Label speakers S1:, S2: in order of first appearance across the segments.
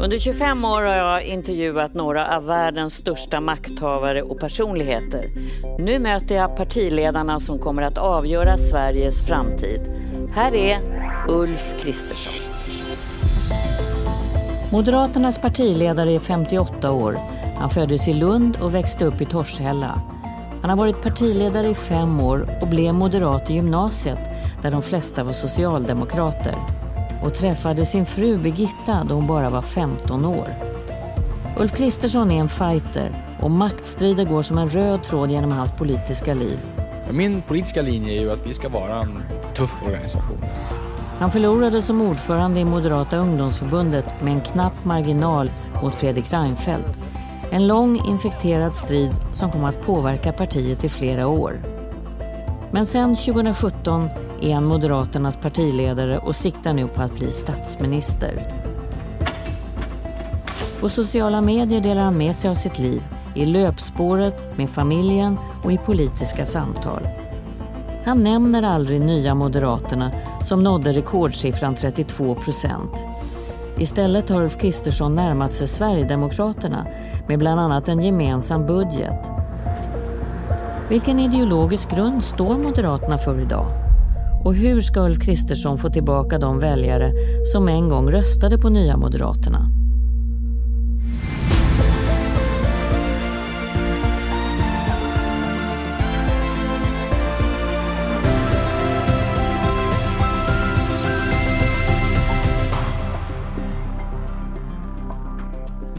S1: Under 25 år har jag intervjuat några av världens största makthavare och personligheter. Nu möter jag partiledarna som kommer att avgöra Sveriges framtid. Här är Ulf Kristersson. Moderaternas partiledare är 58 år. Han föddes i Lund och växte upp i Torshälla. Han har varit partiledare i fem år och blev moderat i gymnasiet där de flesta var socialdemokrater och träffade sin fru Birgitta då hon bara var 15 år. Ulf Kristersson är en fighter och maktstrider går som en röd tråd genom hans politiska liv.
S2: Min politiska linje är ju att vi ska vara en tuff organisation.
S1: Han förlorade som ordförande i Moderata ungdomsförbundet med en knapp marginal mot Fredrik Reinfeldt. En lång infekterad strid som kom att påverka partiet i flera år. Men sen 2017 är han Moderaternas partiledare och siktar nu på att bli statsminister. På sociala medier delar han med sig av sitt liv i löpspåret, med familjen och i politiska samtal. Han nämner aldrig Nya Moderaterna som nådde rekordsiffran 32 procent. Istället har Ulf Kristersson närmat sig Sverigedemokraterna med bland annat en gemensam budget. Vilken ideologisk grund står Moderaterna för idag? Och hur ska Ulf Kristersson få tillbaka de väljare som en gång röstade på Nya Moderaterna?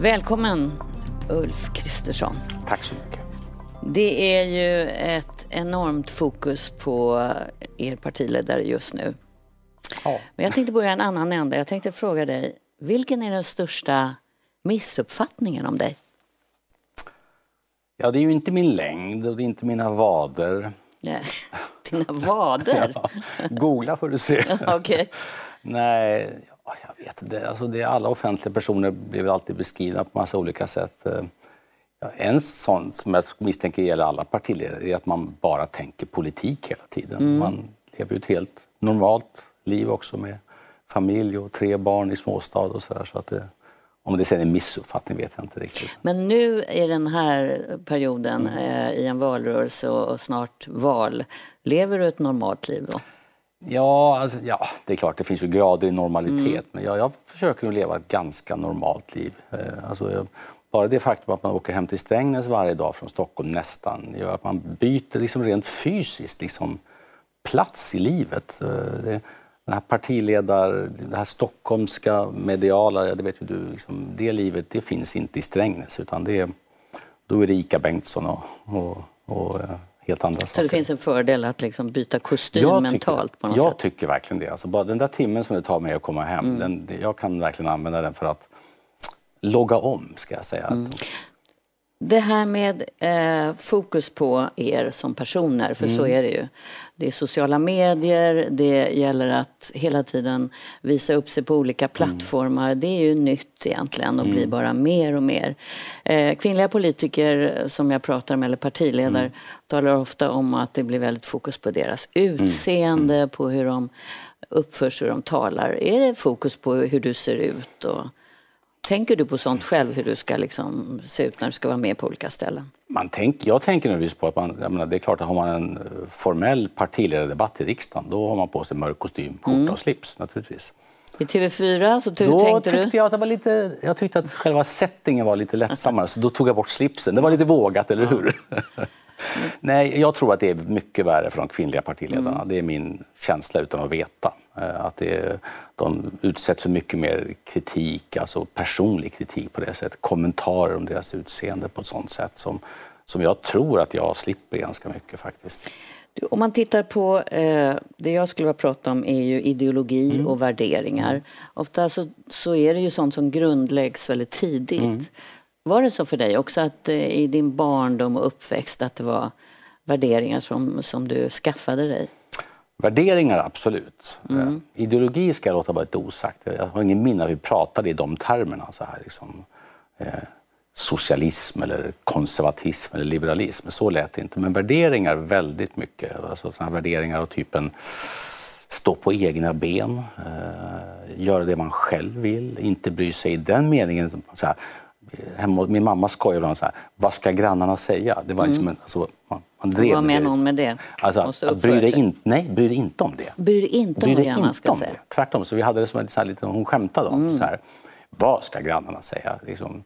S1: Välkommen Ulf Kristersson.
S3: Tack så mycket.
S1: Det är ju ett enormt fokus på er partiledare just nu. Ja. Men jag tänkte börja en annan ände. Jag tänkte fråga dig, vilken är den största missuppfattningen om dig?
S3: Ja, det är ju inte min längd och det är inte mina vader.
S1: Nej, dina vader? ja,
S3: googla får du se.
S1: okay.
S3: Nej, jag vet inte. Alltså det, alla offentliga personer blir väl alltid beskrivna på massa olika sätt. Ja, en sån som jag misstänker gäller alla partiledare är att man bara tänker politik hela tiden. Mm. Man lever ett helt normalt liv också med familj och tre barn i småstad och sådär. Så att det, om det sen är en missuppfattning vet jag inte riktigt.
S1: Men nu i den här perioden mm. eh, i en valrörelse och, och, snart val, lever du ett normalt liv då?
S3: Ja, alltså, ja, det är klart det finns ju grader i normalitet mm. men jag, jag försöker nog leva ett ganska normalt liv. Eh, alltså, jag, bara det faktum att man åker hem till Strängnäs varje dag från Stockholm nästan gör att man byter liksom rent fysiskt liksom plats i livet. Eh, det, den här partiledar, det här stockholmska mediala, det vet ju du, liksom, det livet det finns inte i Strängnäs utan det, då är det Ica Bengtsson och, och, och eh, helt andra saker.
S1: Så det finns en fördel att liksom byta kostym jag mentalt? på något
S3: jag
S1: sätt?
S3: Jag tycker verkligen det. Alltså bara den där timmen som det tar mig att komma hem, mm. den, jag kan verkligen använda den för att logga om, ska jag säga. Mm.
S1: Det här med eh, fokus på er som personer, för mm. så är det ju. Det är sociala medier, det gäller att hela tiden visa upp sig på olika mm. plattformar. Mm. Det är ju nytt egentligen och mm. blir bara mer och mer. Eh, kvinnliga politiker som jag pratar med, eller partiledare, mm. talar ofta om att det blir väldigt fokus på deras mm. utseende, på hur de uppför sig, hur de talar. Är det fokus på hur du ser ut? Och, Tänker du på sånt själv, hur du ska liksom se ut när du ska vara med på olika ställen?
S3: Man tänk, jag tänker naturligtvis på att man, menar, det är klart att har man en formell partiledardebatt i riksdagen, då har man på sig mörk kostym, skjorta mm. och slips naturligtvis.
S1: I TV4 så
S3: då
S1: tänkte
S3: tyckte du? Jag, att det var lite, jag tyckte att själva settingen var lite lättsammare, så då tog jag bort slipsen. Det var lite vågat, eller hur? Nej, jag tror att det är mycket värre för de kvinnliga partiledarna. Mm. Det är min känsla utan att veta. Eh, att det, de utsätts för mycket mer kritik, alltså personlig kritik på det sättet. Kommentarer om deras utseende på ett sånt sätt som, som jag tror att jag slipper ganska mycket faktiskt.
S1: Om man tittar på, eh, det jag skulle vilja prata om är ju ideologi mm. och värderingar. Mm. Ofta så, så är det ju sånt som grundläggs väldigt tidigt. Mm. Var det så för dig också att eh, i din barndom och uppväxt att det var värderingar som, som du skaffade dig?
S3: Värderingar, absolut. Mm. Eh, ideologi ska jag låta vara lite osagt. Jag har ingen minne av att vi pratade i de termerna. Så här, liksom, eh, socialism eller konservatism eller liberalism. Så lät det inte. Men värderingar väldigt mycket. Alltså såna värderingar av typen stå på egna ben, eh, göra det man själv vill, inte bry sig i den meningen. Så här, hemma, min mamma skojar ibland så här, vad ska grannarna säga? Det var liksom en, alltså, man, man drev
S1: Vad menar hon med det?
S3: Alltså, att bry dig in, nej, bry dig inte om det.
S1: Bry dig inte om vad grannarna ska säga?
S3: Det. Tvärtom, så vi hade det som en så här, lite, hon skämtade om mm. så här, vad ska grannarna säga? Liksom,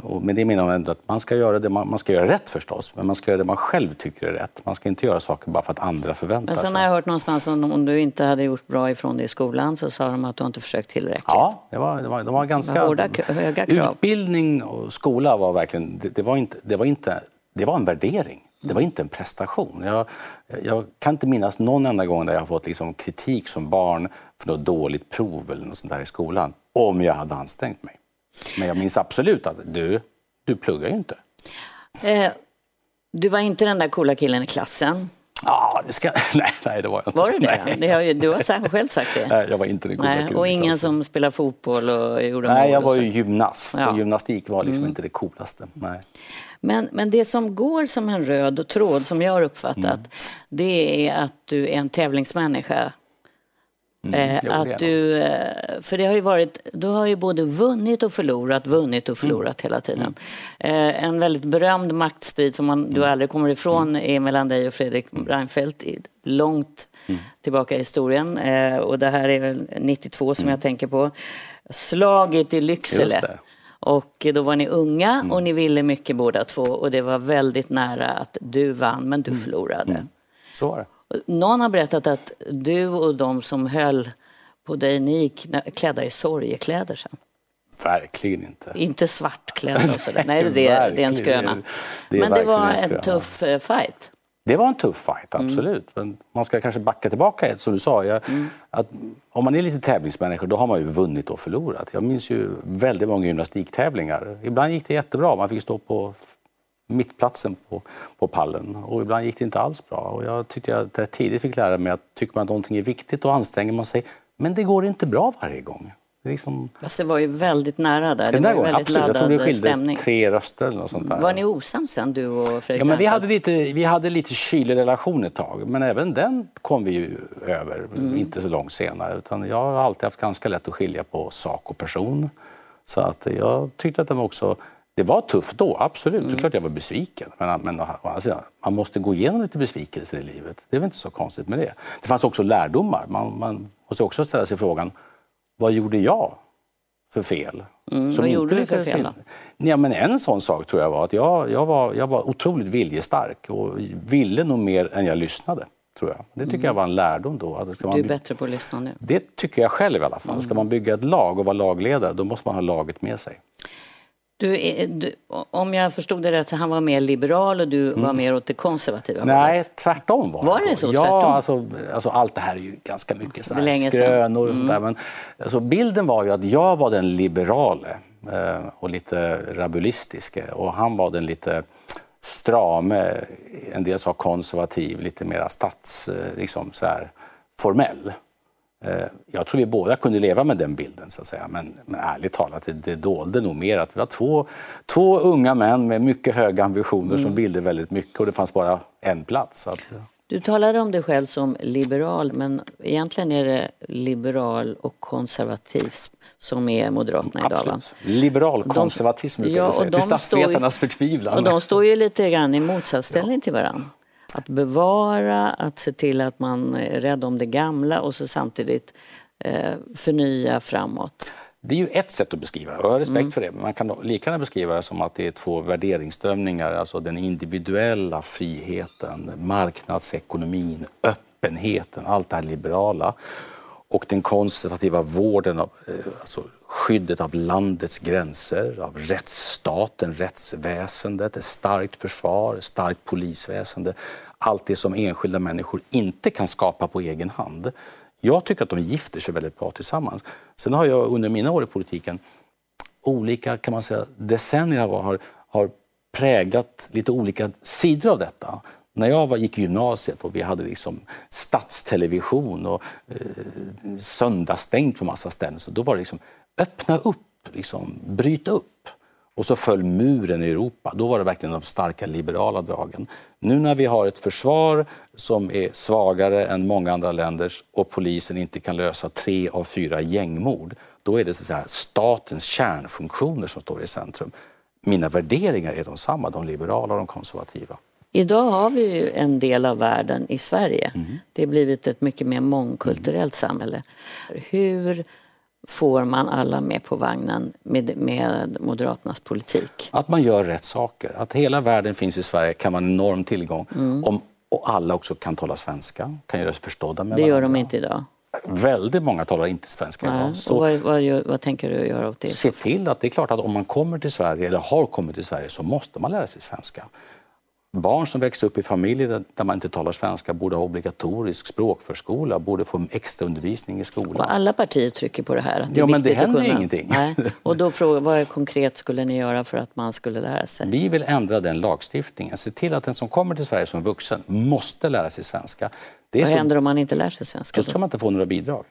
S3: och med det menar hon ändå att man ska göra det man, man, ska göra rätt förstås, men man ska göra det man själv tycker är rätt. Man ska inte göra saker bara för att andra förväntar sig.
S1: Men sen har jag hört någonstans att om du inte hade gjort bra ifrån dig i skolan så sa de att du inte försökt tillräckligt.
S3: Ja, det var, det var, de var ganska...
S1: Hårda, höga krav.
S3: Utbildning och skola var verkligen, det, det, var inte, det, var inte, det var en värdering. Det var inte en prestation. Jag, jag, kan inte minnas någon enda gång där jag har fått liksom kritik som barn för något dåligt prov eller något sånt där i skolan, om jag hade ansträngt mig. Men jag minns absolut att du, du pluggar ju inte.
S1: Eh, du var inte den där coola killen i klassen.
S3: Ja, det ska... nej, nej, det var jag inte.
S1: Var du det? Nej. det har du har själv sagt det.
S3: Nej, jag var inte den coola killen
S1: Och ingen som spelar fotboll och gjorde
S3: Nej, jag var ju gymnast ja. och gymnastik var liksom mm. inte det coolaste. Nej.
S1: Men, men det som går som en röd tråd, som jag har uppfattat, mm. det är att du är en tävlingsmänniska Mm, eh, att du, eh, för det har ju varit, du har ju både vunnit och förlorat, vunnit och förlorat mm. hela tiden. Mm. Eh, en väldigt berömd maktstrid som man, du mm. aldrig kommer ifrån mm. är mellan dig och Fredrik mm. Reinfeldt långt tillbaka i historien. och det här är väl 92 som jag tänker på. Slaget i Lycksele. Och då var ni unga och ni ville mycket båda två och det var väldigt nära att du vann men du förlorade.
S3: Så var det.
S1: Någon har berättat att du och de som höll på dig, ni gick klädda i sorgekläder sen.
S3: Verkligen inte.
S1: Inte svartklädda och sådär. Nej, det är, det är en skröna. Det är Men det var en, en tuff eh, fight.
S3: Det var en tuff fight, mm. absolut. Mm. Men man ska kanske backa tillbaka ett, som du sa. Jag, mm. att om man är lite tävlingsmänniska då har man ju vunnit och förlorat. Jag minns ju väldigt många gymnastiktävlingar. Ibland gick det jättebra. Man fick stå på mittplatsen på, på pallen. Och ibland gick det inte alls bra. Och jag tyckte att jag tidigt fick lära mig att tycker man att någonting är viktigt då anstränger man sig. Men det går inte bra varje gång.
S1: Det, liksom... Fast det var ju väldigt nära där. Det
S3: var
S1: gången,
S3: väldigt absolut. Jag tror det skilde tre röster eller något sånt där.
S1: Var ni osams sen, du och Fredrik
S3: ja, men vi hade lite, Vi hade lite kylig relation ett tag, men även den kom vi ju över mm. inte så långt senare. Utan jag har alltid haft ganska lätt att skilja på sak och person. Så att jag tyckte att den var också det var tufft då, absolut. Mm. Det är klart jag var besviken. Men, men alltså, man måste gå igenom lite besvikelser i livet. Det är väl inte så konstigt med det. Det fanns också lärdomar. Man, man måste också ställa sig frågan, vad gjorde jag för fel?
S1: Mm, vad gjorde du för fel då?
S3: Ja, men en sån sak tror jag var att jag, jag, var, jag var otroligt viljestark och ville nog mer än jag lyssnade. Tror jag. Det tycker mm. jag var en lärdom då.
S1: Att ska du är bättre på att lyssna nu?
S3: Det tycker jag själv i alla fall. Mm. Ska man bygga ett lag och vara lagledare då måste man ha laget med sig.
S1: Du, du, om jag förstod det rätt så han var mer liberal och du mm. var mer åt det konservativa
S3: Nej, tvärtom var
S1: Var det så?
S3: Ja, tvärtom? Alltså, alltså, allt det här är ju ganska mycket så här skrönor och mm. sånt Men alltså, bilden var ju att jag var den liberale eh, och lite rabulistiske och han var den lite strame, en del sa konservativ, lite mer stats, eh, liksom så här, formell. Eh, jag tror vi båda kunde leva med den bilden, så att säga. Men, men ärligt talat, det, det dolde nog mer att vi var två, två unga män med mycket höga ambitioner mm. som ville väldigt mycket och det fanns bara en plats. Att,
S1: Du talade om dig själv som liberal, men egentligen är det liberal och konservatism som är Moderaterna idag. Va?
S3: Liberal konservatism brukar ja, säga, till statsvetarnas förtvivlan.
S1: Och de står ju lite grann i motsatsställning ja. till varandra att bevara, att se till att man är rädd om det gamla och så samtidigt eh, förnya framåt.
S3: Det är ju ett sätt att beskriva det och jag har respekt mm. för det. Men man kan lika gärna beskriva det som att det är två värderingsströmningar. Alltså den individuella friheten, marknadsekonomin, öppenheten, allt det här liberala. Och den konservativa vården av eh, alltså skyddet av landets gränser, av rättsstaten, rättsväsendet, ett starkt försvar, ett starkt polisväsende. Allt det som enskilda människor inte kan skapa på egen hand. Jag tycker att de gifter sig väldigt bra tillsammans. Sen har jag under mina år i politiken olika kan man säga, decennier har, har präglat lite olika sidor av detta. När jag var, gick i gymnasiet och vi hade liksom statstelevision och eh, söndagsstängt på massa ställen, så då var det liksom öppna upp, liksom, bryt upp. och så föll muren i Europa. Då var det verkligen de starka liberala dragen. Nu när vi har ett försvar som är svagare än många andra länders och polisen inte kan lösa tre av fyra gängmord, då är det så säga, statens kärnfunktioner som står i centrum. Mina värderingar är de samma, de liberala och de konservativa.
S1: Idag har vi ju en del av världen i Sverige. Mm. Det har blivit ett mycket mer mångkulturellt mm. samhälle. Hur får man alla med på vagnen med, med Moderaternas politik?
S3: Att man gör rätt saker. Att hela världen finns i Sverige kan vara en enorm tillgång. Mm. Om, och alla också kan tala svenska, kan göra sig förstådda med
S1: Det gör de inte idag.
S3: Väldigt många talar inte svenska Nej. idag.
S1: Så vad, vad, vad, tänker du göra åt det?
S3: Se till att det är klart att om man kommer till Sverige eller har kommit till Sverige så måste man lära sig svenska. Barn som växer upp i familjer där man inte talar svenska borde ha obligatorisk språkförskola, borde få extra undervisning i skolan.
S1: Och alla partier trycker på det här.
S3: Att det ja, men det händer ingenting.
S1: Nej. Och då frågar vad konkret skulle ni göra för att man skulle lära sig?
S3: Vi vill ändra den lagstiftningen. Se till att den som kommer till Sverige som vuxen måste lära sig svenska.
S1: Det vad så... händer om man inte lär sig svenska?
S3: Då ska man inte få några bidrag.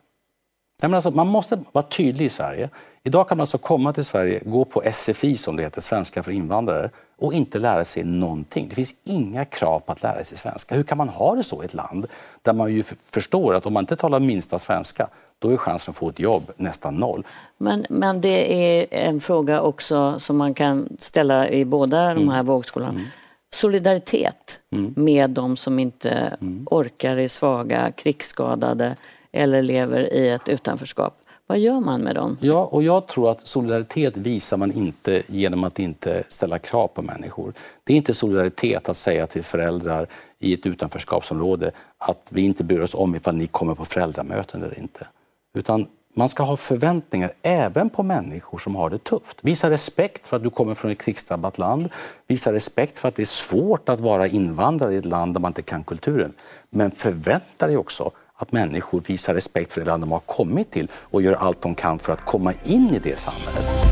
S3: Nej, alltså, man måste vara tydlig i Sverige. Idag kan man alltså komma till Sverige, gå på SFI som det heter, svenska för invandrare, och inte lära sig någonting. Det finns inga krav på att lära sig svenska. Hur kan man ha det så i ett land där man ju förstår att om man inte talar minsta svenska, då är chansen att få ett jobb nästan noll.
S1: Men, men det är en fråga också som man kan ställa i båda mm. de här vågskolorna. Mm. Solidaritet mm. med de som inte mm. orkar, är svaga, krigsskadade eller lever i ett utanförskap. Vad gör man med dem?
S3: Ja, och jag tror att solidaritet visar man inte genom att inte ställa krav på människor. Det är inte solidaritet att säga till föräldrar i ett utanförskapsområde att vi inte bryr oss om ifall ni kommer på föräldramöten eller inte. Utan man ska ha förväntningar även på människor som har det tufft. Visa respekt för att du kommer från ett krigsdrabbat land. Visa respekt för att det är svårt att vara invandrare i ett land där man inte kan kulturen. Men förvänta dig också att människor visar respekt för det land de har kommit till och gör allt de kan för att komma in i det samhället.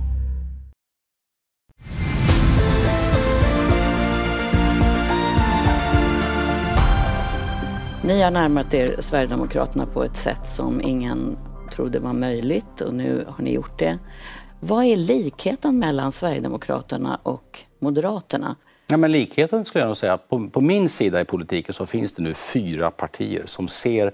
S1: Ni har närmat er Sverigedemokraterna på ett sätt som ingen trodde var möjligt och nu har ni gjort det. Vad är likheten mellan Sverigedemokraterna och Moderaterna?
S3: Ja, men likheten skulle jag nog säga. På, på min sida i politiken så finns det nu fyra partier som ser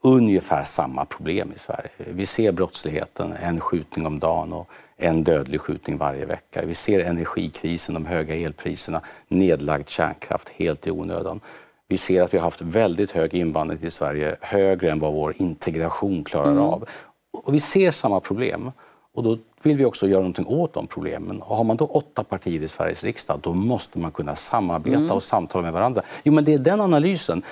S3: ungefär samma problem i Sverige. Vi ser brottsligheten, en skjutning om dagen och en dödlig skjutning varje vecka. Vi ser energikrisen, de höga elpriserna, nedlagd kärnkraft helt i onödan. Vi ser att vi har haft väldigt hög invandring till Sverige, högre än vad vår integration klarar mm. av. Och vi ser samma problem. Och då vill vi också göra någonting åt de problemen. Och har man då åtta partier i Sveriges riksdag, då måste man kunna samarbeta mm. och samtala med varandra. Jo, men det är den analysen.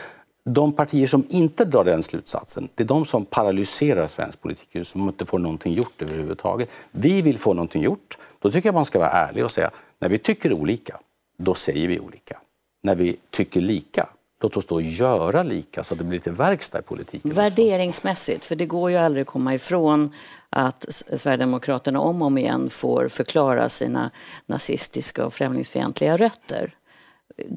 S3: De partier som inte drar den slutsatsen, det är de som paralyserar svensk politik, som inte får någonting gjort överhuvudtaget. Vi vill få någonting gjort. Då tycker jag man ska vara ärlig och säga, när vi tycker olika, då säger vi olika. När vi tycker lika, låt oss då göra lika så att det blir lite verkstad i politiken.
S1: Värderingsmässigt, för det går ju aldrig att komma ifrån att Sverigedemokraterna om och om igen får förklara sina nazistiska och främlingsfientliga rötter.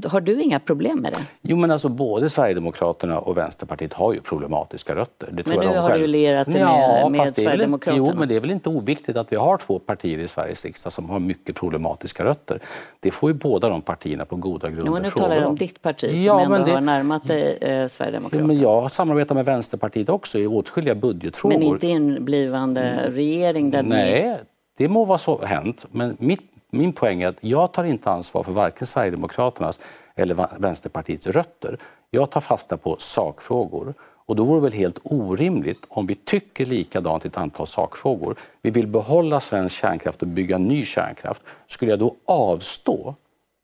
S1: Har du inga problem med det?
S3: Jo, men alltså både Sverigedemokraterna och Vänsterpartiet har ju problematiska rötter.
S1: Det men nu har själv. du lierat dig med, med Sverigedemokraterna.
S3: jo, men det är väl inte oviktigt att vi har två partier i Sveriges riksdag som har mycket problematiska rötter. Det får ju båda de partierna på goda grunder
S1: ja, men Nu talar jag om ditt parti som ja, ändå det... har närmat dig eh, Sverigedemokraterna.
S3: Ja, men jag samarbetar med Vänsterpartiet också i åtskilliga budgetfrågor.
S1: Men inte i en blivande regering där
S3: Nej, ni... det må vara så hänt. Men mitt min poäng är att jag tar inte ansvar för varken Sverigedemokraternas eller Vänsterpartiets rötter. Jag tar fasta på sakfrågor. Och då vore det väl helt orimligt om vi tycker likadant i ett antal sakfrågor. Vi vill behålla svensk kärnkraft och bygga ny kärnkraft. Skulle jag då avstå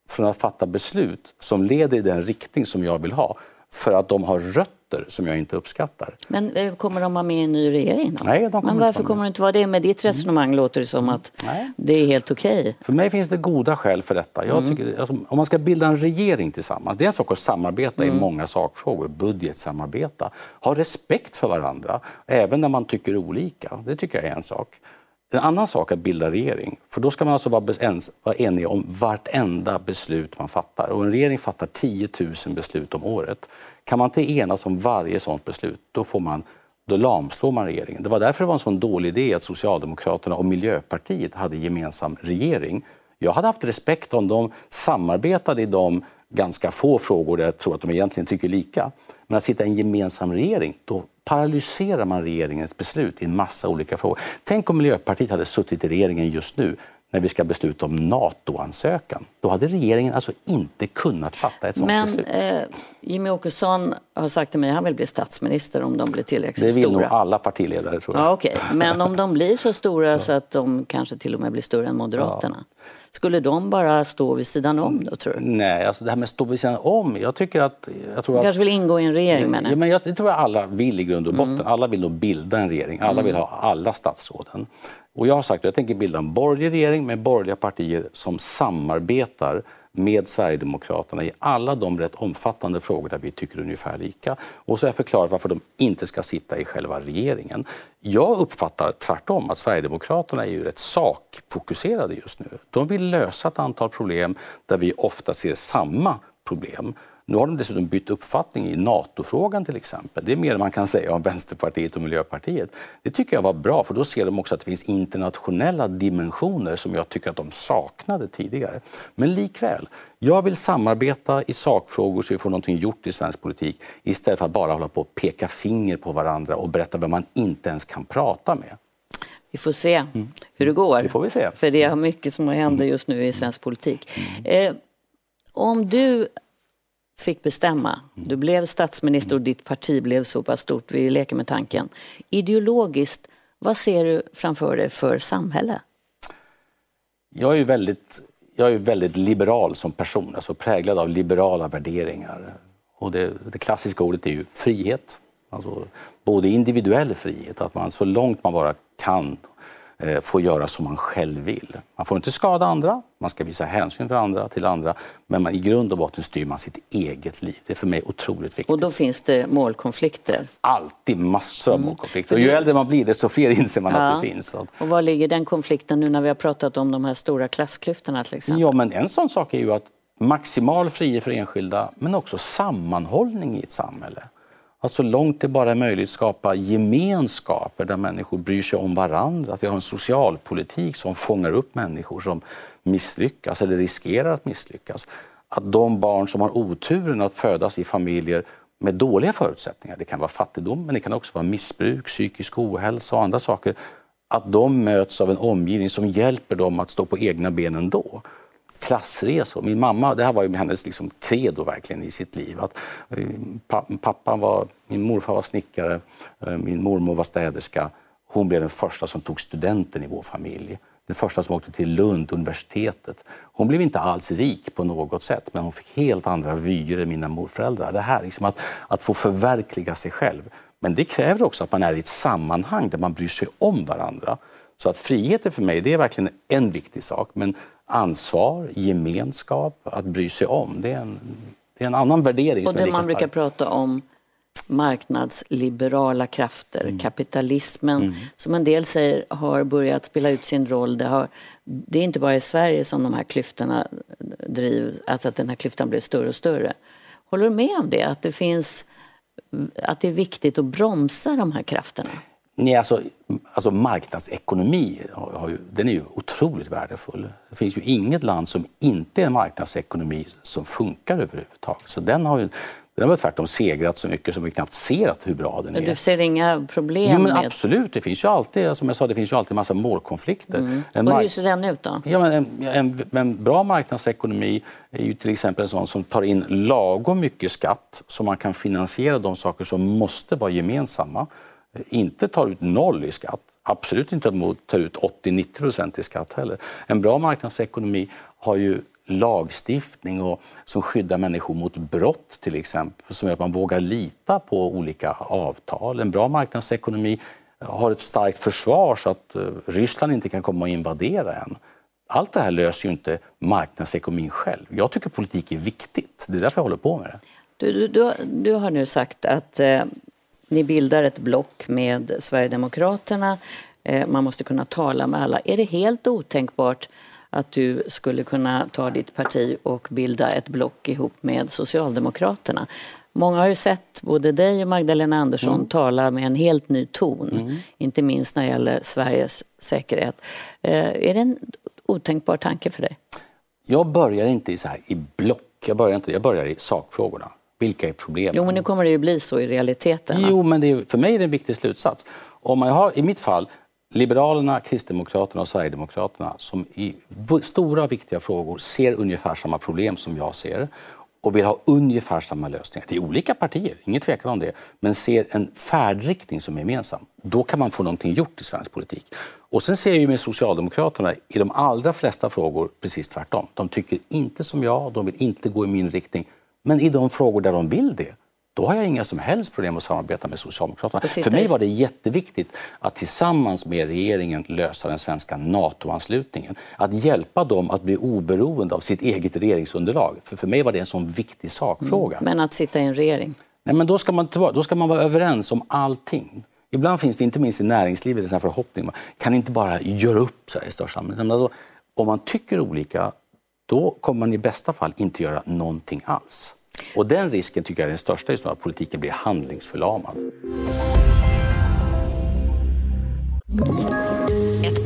S3: från att fatta beslut som leder i den riktning som jag vill ha för att de har rötter moderater som jag inte uppskattar.
S1: Men eh, kommer de vara med i en ny regering? Då?
S3: Nej, de kommer
S1: Men
S3: inte
S1: varför
S3: vara
S1: kommer de inte vara det? Med ditt resonemang låter det som att
S3: Nej.
S1: det är helt okej.
S3: För mig finns det goda skäl för detta. Jag tycker, alltså, om man ska bilda en regering tillsammans, det är en sak att samarbeta i många sakfrågor, budgetsamarbeta, ha respekt för varandra, även när man tycker olika. Det tycker jag är en sak. En annan sak att bilda regering, för då ska man alltså vara, ens, vara enig om vartenda beslut man fattar. Och en regering fattar 10 000 beslut om året. Kan man inte enas om varje sådant beslut, då, får man, då lamslår man regeringen. Det var därför det var en sån dålig idé att Socialdemokraterna och Miljöpartiet hade gemensam regering. Jag hade haft respekt om de samarbetade i de ganska få frågor där jag tror att de egentligen tycker lika. Men att sitta i en gemensam regering, då paralyserar man regeringens beslut i en massa olika frågor. Tänk om Miljöpartiet hade suttit i regeringen just nu när vi ska besluta om NATO-ansökan. Då hade regeringen alltså inte kunnat fatta ett sådant
S1: Men
S3: beslut.
S1: eh, Jimmy Åkesson har sagt till mig att han vill bli statsminister om de blir tillräckligt
S3: Det vill nog
S1: stora.
S3: alla partiledare tror jag.
S1: Ja, okej. Men om de blir så stora så att de kanske till och med blir större än Moderaterna. Skulle de bara stå vid sidan om då, tror du?
S3: Nej, alltså det här med stå vid sidan om. Jag tycker att... Jag tror
S1: De
S3: att
S1: kanske vill ingå i en regering menar
S3: Ja,
S1: jag.
S3: men jag tror att alla vill i grund och botten. Alla vill nog bilda en regering. Alla vill ha alla statsråden. Och jag har sagt att jag tänker bilda en borgerlig regering med borgerliga partier som samarbetar med Sverigedemokraterna i alla de rätt omfattande frågor där vi tycker ungefär lika. Och så har jag förklarat varför de inte ska sitta i själva regeringen. Jag uppfattar tvärtom att Sverigedemokraterna är ju rätt sakfokuserade just nu. De vill lösa ett antal problem där vi ofta ser samma problem. Nu har de dessutom bytt uppfattning i NATO-frågan till exempel. Det är mer än man kan säga om Vänsterpartiet och Miljöpartiet. Det tycker jag var bra, för då ser de också att det finns internationella dimensioner som jag tycker att de saknade tidigare. Men likväl, jag vill samarbeta i sakfrågor så vi får någonting gjort i svensk politik istället för att bara hålla på och peka finger på varandra och berätta vem man inte ens kan prata med.
S1: Vi får se hur det går.
S3: Det får vi se.
S1: För det är mycket som händer just nu i svensk politik. Eh, om du fick bestämma, du blev statsminister och ditt parti blev så pass stort, vi leker med tanken. Ideologiskt, vad ser du framför dig för samhälle?
S3: Jag är ju väldigt, jag är väldigt liberal som person, alltså präglad av liberala värderingar. Och det, det klassiska ordet är ju frihet. Alltså både individuell frihet, att man så långt man bara kan får göra som man själv vill. Man får inte skada andra, man ska visa hänsyn för andra, till andra, men man, i grund och botten styr man sitt eget liv. Det är för mig otroligt viktigt.
S1: Och då finns det målkonflikter.
S3: Alltid massor av målkonflikter. Och ju äldre man blir, desto fler inser man att det finns.
S1: Och var ligger den konflikten nu när vi har pratat om de här stora klassklyftorna till exempel?
S3: Ja, men en sån sak är ju att maximal frihet för enskilda, men också sammanhållning i ett samhälle. Att så långt det bara är möjligt skapa gemenskaper där människor bryr sig om varandra. Att vi har en socialpolitik som fångar upp människor som misslyckas eller riskerar att misslyckas. Att de barn som har oturen att födas i familjer med dåliga förutsättningar, det kan vara fattigdom men det kan också vara missbruk, psykisk ohälsa och andra saker, att de möts av en omgivning som hjälper dem att stå på egna ben ändå klassresor. Min mamma, det här var ju hennes liksom credo verkligen i sitt liv. Att, eh, pappan var, min morfar var snickare, eh, min mormor var städerska. Hon blev den första som tog studenten i vår familj. Den första som åkte till Lund, universitetet. Hon blev inte alls rik på något sätt, men hon fick helt andra vyer än mina morföräldrar. Det här liksom att, att få förverkliga sig själv. Men det kräver också att man är i ett sammanhang där man bryr sig om varandra. Så att friheten för mig, det är verkligen en viktig sak. Men ansvar, gemenskap, att bry sig om, det är en, det är en annan värdering
S1: Och det man brukar prata om marknadsliberala krafter,
S3: Mm.
S1: kapitalismen som en del säger har börjat spela ut sin roll. Det, har, det är inte bara i Sverige som de här klyftorna drivs, alltså att den här klyftan blir större och större. Håller du med om det? Att det finns att det är viktigt att bromsa de här krafterna?
S3: Nej, alltså, alltså marknadsekonomi har ju, den är ju otroligt värdefull. Det finns ju inget land som inte är en marknadsekonomi som funkar överhuvudtaget. Så den har ju den har tvärtom segrat så mycket som vi knappt ser att hur bra den är.
S1: Du ser inga problem
S3: Jo, men
S1: med...
S3: absolut, det finns ju alltid, som jag sa, det finns ju alltid en massa målkonflikter. En
S1: Och hur ser den ut då?
S3: Ja, men en, en, en bra marknadsekonomi är ju till exempel en sån som tar in lagom mycket skatt så man kan finansiera de saker som måste vara gemensamma. Inte tar ut noll i skatt, absolut inte mot tar ut 80-90 procent i skatt heller. En bra marknadsekonomi har ju lagstiftning och, som skyddar människor mot brott till exempel. Som gör att man vågar lita på olika avtal. En bra marknadsekonomi har ett starkt försvar så att eh, Ryssland inte kan komma och invadera en. Allt det här löser ju inte marknadsekonomin själv. Jag tycker politik är viktigt. Det är därför jag håller på med det.
S1: Du, du, du, du har nu sagt att eh, ni bildar ett block med Sverigedemokraterna. Eh, man måste kunna tala med alla. Är det helt otänkbart att du skulle kunna ta ditt parti och bilda ett block ihop med Socialdemokraterna? Många har ju sett både dig och Magdalena Andersson mm. tala med en helt ny ton, mm. inte minst när det gäller Sveriges säkerhet. Eh, är det en otänkbar tanke för dig?
S3: Jag börjar inte i, så här, i block, jag börjar, inte, jag börjar i sakfrågorna. Vilka är problemen?
S1: Jo, men nu kommer det ju bli så i realiteten.
S3: Jo, men är, för mig är det en viktig slutsats. Om man har, I mitt fall, Liberalerna, Kristdemokraterna och Sverigedemokraterna som i stora och viktiga frågor ser ungefär samma problem som jag ser och vill ha ungefär samma lösningar. Det är olika partier, ingen tvekan om det, men ser en färdriktning som är gemensam. Då kan man få någonting gjort i svensk politik. Och sen ser jag ju med Socialdemokraterna i de allra flesta frågor precis tvärtom. De tycker inte som jag, de vill inte gå i min riktning. Men i de frågor där de vill det, då har jag inga som helst problem att samarbeta med Socialdemokraterna. Precis. För mig var det jätteviktigt att tillsammans med regeringen lösa den svenska NATO-anslutningen. Att hjälpa dem att bli oberoende av sitt eget regeringsunderlag. För, för mig var det en sån viktig sakfråga.
S1: Mm. Men att sitta i en regering?
S3: Nej, men då ska, man, då ska man vara överens om allting. Ibland finns det, inte minst i näringslivet, en sån förhoppning. Man kan inte bara göra upp så här i största allmänhet. Alltså, om man tycker olika, då kommer man i bästa fall inte göra någonting alls. Och den risken tycker jag är den största, just att politiken blir handlingsförlamad.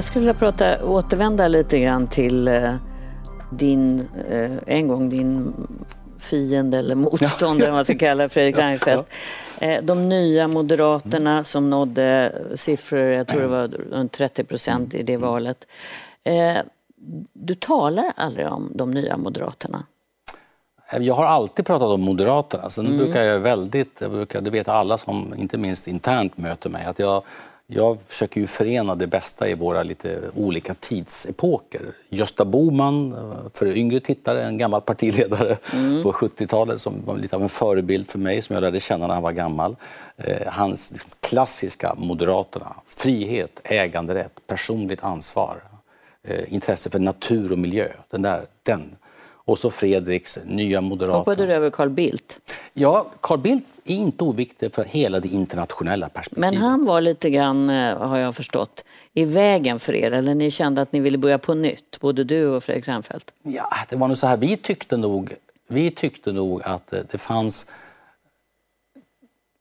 S1: Jag skulle vilja prata, återvända lite grann till eh, din, eh, en gång din fiende eller motståndare, ja. man ska kalla Fredrik Reinfeldt. Ja. Eh, de nya Moderaterna som nådde siffror, jag tror det var runt 30 procent i det mm. valet. Du talar aldrig om de nya Moderaterna.
S3: Jag har alltid pratat om Moderaterna. Sen mm. brukar jag väldigt, jag brukar, det vet alla som inte minst internt möter mig, att jag jag försöker ju förena det bästa i våra lite olika tidsepoker. Gösta Boman, för yngre tittare, en gammal partiledare mm. på 70-talet som var lite av en förebild för mig, som jag lärde känna när han var gammal. Eh, hans klassiska Moderaterna, frihet, äganderätt, personligt ansvar, eh, intresse för natur och miljö. Den, där, den och så Fredriks nya Moderaterna.
S1: Hoppade du över Carl Bildt?
S3: Ja, Carl Bildt är inte oviktig för hela det internationella perspektivet.
S1: Men han var lite grann, eh, har jag förstått, i vägen för er? Eller ni kände att ni ville börja på nytt, både du och Fredrik Reinfeldt?
S3: Ja, det var nog så här, vi tyckte nog, vi tyckte nog att det fanns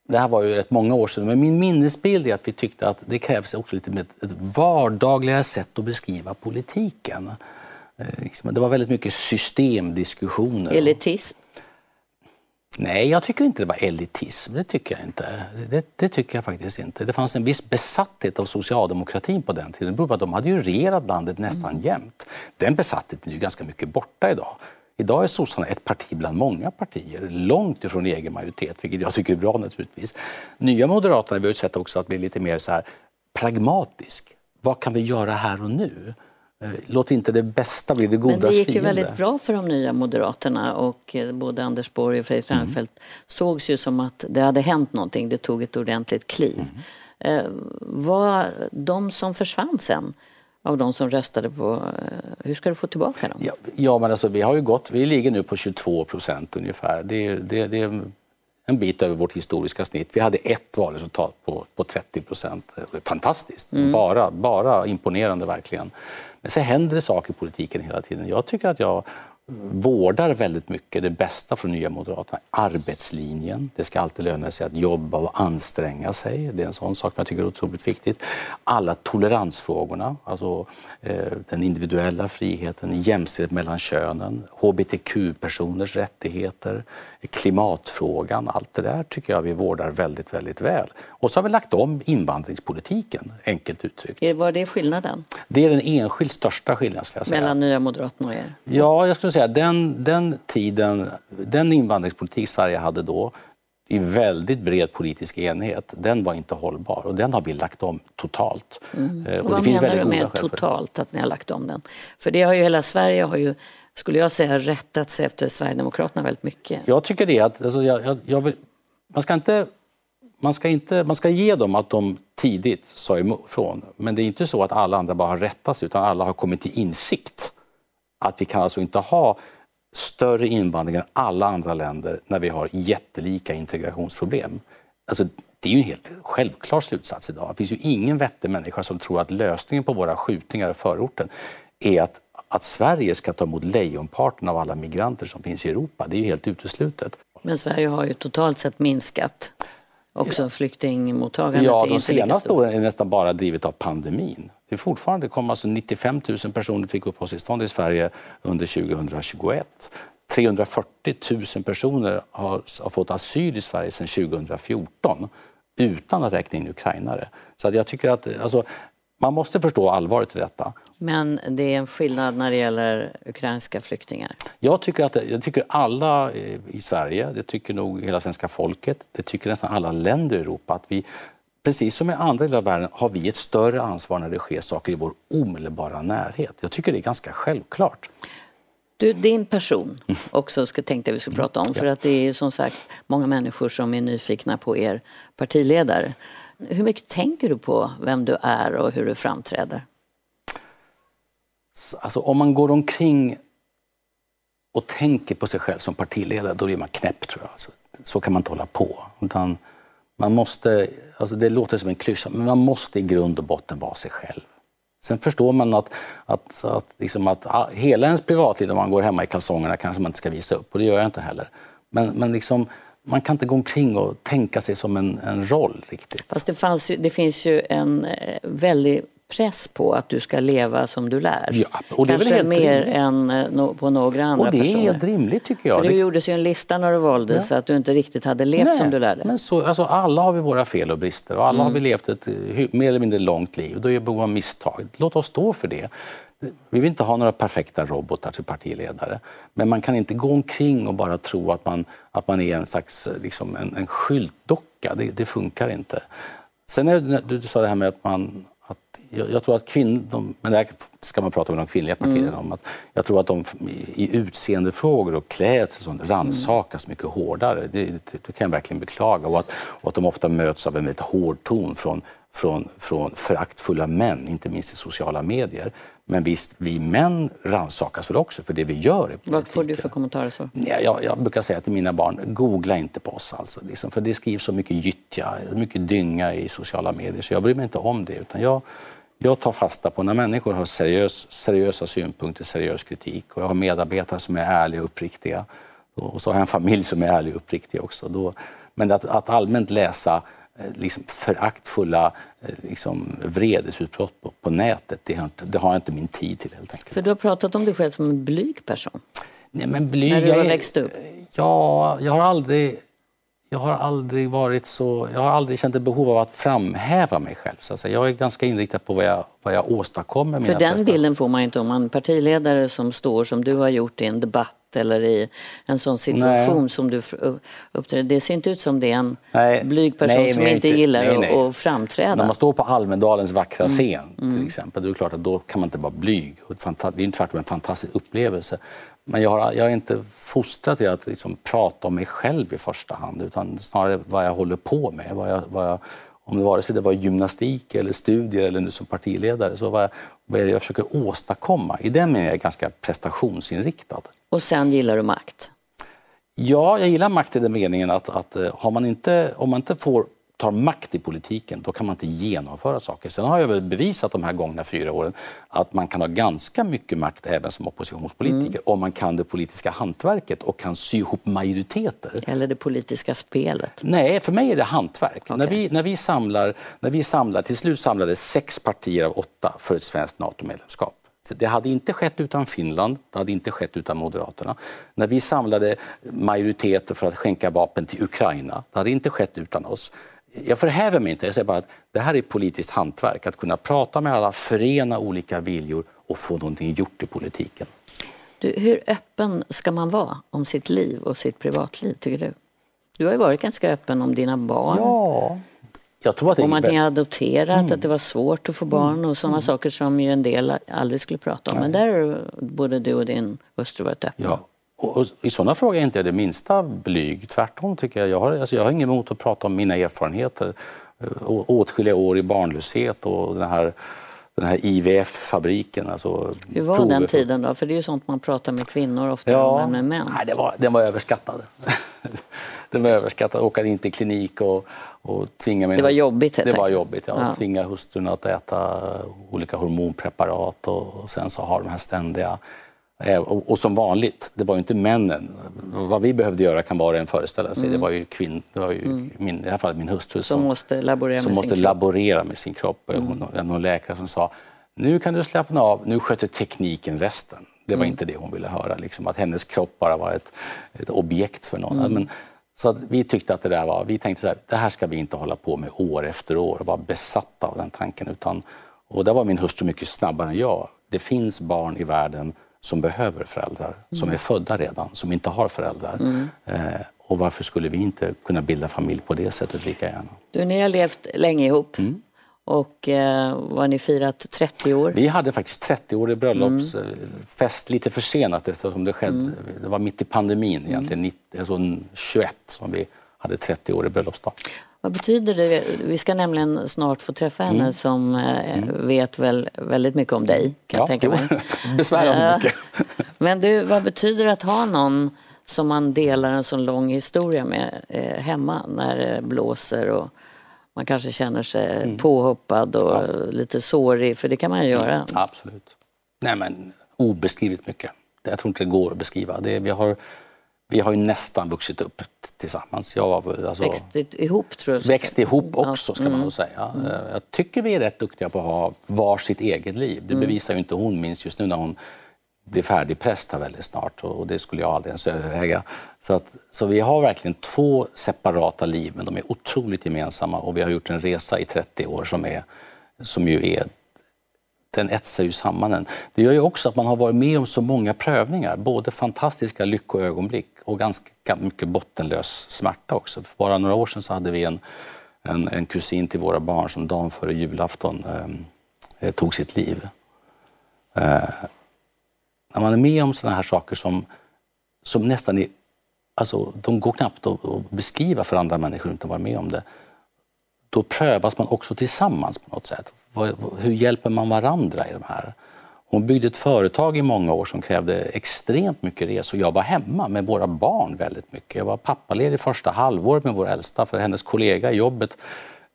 S3: det här var ju rätt många år sedan, men min minnesbild är att vi tyckte att det krävs också lite med ett vardagligare sätt att beskriva politiken. Eh, liksom, det var väldigt mycket systemdiskussioner.
S1: Elitism?
S3: Nej, jag tycker inte det var elitism. Det tycker jag inte. Det, det, tycker jag faktiskt inte. Det fanns en viss besatthet av socialdemokratin på den tiden. Det beror på att de hade ju regerat landet nästan mm. jämt. Den besattheten är ju ganska mycket borta idag. Idag är sossarna ett parti bland många partier, långt ifrån egen majoritet, vilket jag tycker är bra naturligtvis. Nya Moderaterna har ett sätt också att bli lite mer så här pragmatisk. Vad kan vi göra här och nu? Eh, låt inte det bästa bli det godas fiende.
S1: Men det gick ju väldigt bra för de nya Moderaterna och eh, både Anders Borg och Fredrik mm. Reinfeldt mm. sågs ju som att det hade hänt någonting. Det tog ett ordentligt kliv. Mm. Eh, var de som försvann sen av de som röstade på... Hur ska du få tillbaka dem?
S3: Ja, ja men alltså, vi har ju gått... Vi ligger nu på 22 procent ungefär. Det, det, det, en bit över vårt historiska snitt. Vi hade ett valresultat på, på 30 procent. Fantastiskt! Mm. Bara, bara imponerande verkligen. Men så händer det saker i politiken hela tiden. Jag tycker att jag vårdar väldigt mycket det bästa från Nya Moderaterna. Arbetslinjen. Det ska alltid löna sig att jobba och anstränga sig. Det är en sån sak som jag tycker är otroligt viktigt. Alla toleransfrågorna, alltså eh, den individuella friheten, jämställdhet mellan könen, hbtq-personers rättigheter, klimatfrågan. Allt det där tycker jag vi vårdar väldigt, väldigt väl. Och så har vi lagt om invandringspolitiken, enkelt uttryckt.
S1: Var det skillnaden
S3: Det är den enskilt största skillnaden. Ska jag säga.
S1: mellan Nya Moderaterna och er?
S3: Ja, jag skulle säga den, den tiden, den invandringspolitik Sverige hade då i väldigt bred politisk enighet, den var inte hållbar och den har vi lagt om totalt. Eh,
S1: Mm. Och
S3: det
S1: vad
S3: finns
S1: menar du med totalt att ni har lagt om den? För det har ju hela Sverige har ju, skulle jag säga, rättat sig efter Sverigedemokraterna väldigt mycket.
S3: Jag tycker det att alltså, jag, jag, jag vill, man ska inte man ska, inte, man ska ge dem att de tidigt sa ifrån. Men det är inte så att alla andra bara har rättat sig utan alla har kommit till insikt att vi kan alltså inte ha större invandring än alla andra länder när vi har jättelika integrationsproblem. Alltså, det är ju en helt självklar slutsats idag. Det finns ju ingen vettig människa som tror att lösningen på våra skjutningar i förorten är att, att Sverige ska ta emot lejonparten av alla migranter som finns i Europa. Det är ju helt uteslutet.
S1: Men Sverige har ju totalt sett minskat också flyktingmottagandet.
S3: Ja, de senaste åren är nästan bara drivet av pandemin. Det är fortfarande det kom alltså 95 000 personer fick uppehållstillstånd i Sverige under 2021. 340 000 personer har, har fått asyl i Sverige sedan 2014 utan att räkna in ukrainare. Så jag tycker att alltså, man måste förstå allvaret i detta.
S1: Men det är en skillnad när det gäller ukrainska flyktingar.
S3: Jag tycker, att, jag tycker alla i Sverige, det tycker nog hela svenska folket, det tycker nästan alla länder i Europa att vi, precis som i andra delar av världen, har vi ett större ansvar när det sker saker i vår omedelbara närhet. Jag tycker det är ganska självklart.
S1: Du, din person också ska, tänkte jag vi skulle prata om. För att det är som sagt många människor som är nyfikna på er partiledare. Hur mycket tänker du på vem du är och hur du framträder?
S3: Alltså, om man går omkring och tänker på sig själv som partiledare, då blir man knäpp tror jag. Alltså, så kan man inte hålla på. Utan man måste, alltså det låter som en klyscha, men man måste i grund och botten vara sig själv. Sen förstår man att, att, att, liksom att ah, hela ens privatliv, om man går hemma i kalsongerna, kanske man inte ska visa upp. Och det gör jag inte heller. Men, men liksom, man kan inte gå omkring och tänka sig som en, en roll riktigt.
S1: Fast det, fanns ju, det finns ju en eh, väldig press på att du ska leva som du lär.
S3: Ja, och det är väl
S1: Kanske
S3: helt
S1: mer
S3: rimligt.
S1: än eh, på några andra
S3: Och det är
S1: personer.
S3: helt rimligt tycker jag.
S1: För det
S3: Det-
S1: gjordes ju en lista när du valdes att du inte riktigt hade levt som du lärde.
S3: Men så, alltså, alla har vi våra fel och brister och alla har vi levt ett eh, mer eller mindre långt liv. Då är det behov av misstag. Låt oss stå för det. Vi vill inte ha några perfekta robotar till partiledare. Men man kan inte gå omkring och bara tro att man, att man är en slags eh, liksom en, en skyltdocka. Det, det funkar inte. Sen är det, du sa det här med att man jag, jag tror att kvinnor, men det här ska man prata med de kvinnliga partiledarna om, att jag tror att de i, utseendefrågor och klädsel sånt rannsakas mycket hårdare. Det, det, det kan jag verkligen beklaga. Och att, och att de ofta möts av en väldigt hård ton från, från, från föraktfulla män, inte minst i sociala medier. Men visst, vi män rannsakas väl också för det vi gör
S1: Vad får du för kommentarer så?
S3: Ja, jag, jag brukar säga till mina barn, googla inte på oss. Alltså, liksom, för det skrivs så mycket gyttja, mycket dynga i sociala medier. Så jag bryr mig inte om det. Utan jag, jag tar fasta på när människor har seriös, seriösa synpunkter, seriös kritik. Och jag har medarbetare som är ärliga och uppriktiga. Och så har jag en familj som är ärlig och uppriktig också. Då, men att, att allmänt läsa eh, liksom föraktfulla eh, liksom vredesutbrott på, på nätet, det har, inte, det har jag inte min tid till helt enkelt.
S1: För du har pratat om dig själv som en blyg person.
S3: Nej, men blyg,
S1: När du har växt upp?
S3: Ja, jag har aldrig... Jag har aldrig varit så... Jag har aldrig känt ett behov av att framhäva mig själv. Så att säga. Jag är ganska inriktad på vad jag, vad jag åstadkommer.
S1: För den bilden får man inte om man partiledare som står som du har gjort i en debatt eller i en sån situation
S3: Nej.
S1: som du uppträder. Det ser inte ut som det är en
S3: Nej,
S1: blyg person
S3: nej,
S1: som inte gillar att- framträda.
S3: När man står på Almedalens vackra
S1: Mm.
S3: scen till exempel, då är det klart att då kan man inte vara blyg. Det är ju tvärtom en fantastisk upplevelse. Men jag har, jag är inte fostrad till att liksom prata om mig själv i första hand utan snarare vad jag håller på med. Vad jag, vad jag, om det vare sig det var gymnastik eller studier eller nu som partiledare, så vad vad är det jag försöker åstadkomma. I den meningen är jag ganska prestationsinriktad.
S1: Och sen gillar du makt.
S3: Ja, jag gillar makt i den meningen att, att eh, har man inte, om man inte får tar makt i politiken, då kan man inte genomföra saker. Sen har jag väl bevisat de här gångna fyra åren att man kan ha ganska mycket makt även som oppositionspolitiker mm. om man kan det politiska hantverket och kan sy ihop majoriteter.
S1: Eller det politiska spelet?
S3: Nej, för mig är det hantverk. Okay. När, vi, när, vi samlar, när vi samlar, till slut samlade sex partier av åtta för ett svenskt NATO-medlemskap. Det hade inte skett utan Finland, det hade inte skett utan Moderaterna. När vi samlade majoriteter för att skänka vapen till Ukraina, det hade inte skett utan oss. Jag förhäver mig inte, jag säger bara att det här är politiskt hantverk. Att kunna prata med alla, förena olika viljor och få någonting gjort i politiken.
S1: Du, hur öppen ska man vara om sitt liv och sitt privatliv, tycker du? Du har ju varit ganska öppen om dina barn.
S3: Ja, jag tror att det
S1: om att ni har adopterat, mm. att det var svårt att få barn mm. och sådana mm. saker som ju en del aldrig skulle prata om. Nej. Men där har både du och din hustru varit öppna.
S3: Ja. Och, och I sådana frågor är inte jag det minsta blyg. Tvärtom tycker jag. Jag har, alltså jag har inget emot att prata om mina erfarenheter. Åtskilliga år i barnlöshet och den här den här IVF-fabriken. Alltså
S1: Hur var prover. den tiden då? För det är ju sånt man pratar med kvinnor ofta ja, än med män.
S3: Nej, det var, den var överskattad. den var överskattad. Åka in till klinik och, och tvinga mig...
S1: Det var jobbigt
S3: Det var jobbigt, ja. ja. Tvinga hustrun att äta olika hormonpreparat och, och sen så ha de här ständiga Eh, och, som vanligt, det var ju inte männen. Vad vi behövde göra kan var och en föreställa sig. Mm. Det var ju, kvinn, det var ju mm. min, i det här fallet min hustru
S1: som, som måste laborera,
S3: som
S1: med,
S3: måste
S1: sin
S3: laborera med sin kropp. Mm. Hon, någon läkare som sa nu kan du slappna av, nu sköter tekniken resten. Det var mm. inte det hon ville höra, liksom, att hennes kropp bara var ett, ett objekt för någon. Mm. Men, så att vi tyckte att det där var, vi tänkte så här, det här ska vi inte hålla på med år efter år och vara besatta av den tanken. Utan, och där var min hustru mycket snabbare än jag. Det finns barn i världen som behöver föräldrar, mm. som är födda redan, som inte har föräldrar. Mm. Eh, och varför skulle vi inte kunna bilda familj på det sättet lika gärna?
S1: Du, ni har levt länge ihop. Mm. Och eh, var ni firat 30 år?
S3: Vi hade faktiskt 30-årig bröllopsfest, mm. lite försenat eftersom det skedde. Mm. Det var mitt i pandemin egentligen, mm. alltså 21 som vi hade 30-årig bröllopsdag.
S1: Vad betyder det? Vi ska nämligen snart få träffa henne mm. som eh, mm. vet väl väldigt mycket om dig. Kan ja, jag tänka mig.
S3: besvärande mycket.
S1: Men du, vad betyder det att ha någon som man delar en sån lång historia med eh, hemma när det blåser och man kanske känner sig mm. påhoppad och ja. lite sårig, för det kan man ju göra. Mm,
S3: absolut. Nej men obeskrivligt mycket. Jag tror inte det går att beskriva. Det, vi har vi har ju nästan vuxit upp tillsammans. Jag
S1: var, alltså, växt ihop tror jag.
S3: Växt ihop också ska mm. man säga. Mm. Eh, jag tycker vi är rätt duktiga på att ha var sitt eget liv. Det mm. bevisar ju inte hon minst just nu när hon blir färdig präst här väldigt snart och det skulle jag aldrig ens överväga. Så, att, så vi har verkligen två separata liv men de är otroligt gemensamma och vi har gjort en resa i 30 år som, är, som ju är den etsar ju samman en. Det gör ju också att man har varit med om så många prövningar, både fantastiska lyckoögonblick och ganska mycket bottenlös smärta också. För bara några år sedan så hade vi en, en, en kusin till våra barn som dagen före julafton eh, eh tog sitt liv. Eh, när man är med om sådana här saker som, som nästan är, alltså, de går knappt att, att beskriva för andra människor inte vara med om det. Då prövas man också tillsammans på något sätt. Hur hjälper man varandra i de här? Hon byggde ett företag i många år som krävde extremt mycket resor. Jag var hemma med våra barn väldigt mycket. Jag var pappaledig första halvåret med vår äldsta för hennes kollega i jobbet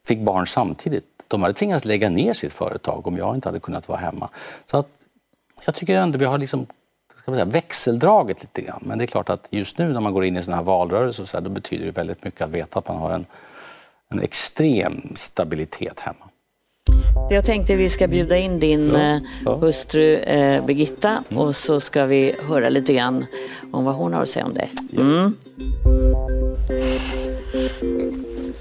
S3: fick barn samtidigt. De hade tvingats lägga ner sitt företag om jag inte hade kunnat vara hemma. Så att jag tycker ändå vi har liksom ska säga, växeldraget lite grann. Men det är klart att just nu när man går in i sådana här valrörelser så här, då betyder det väldigt mycket att veta att man har en, en extrem stabilitet hemma.
S1: Jag tänkte vi ska bjuda in din ja, eh, ja. hustru eh, Birgitta mm. och så ska vi höra lite grann om vad hon har att säga om det. Mm.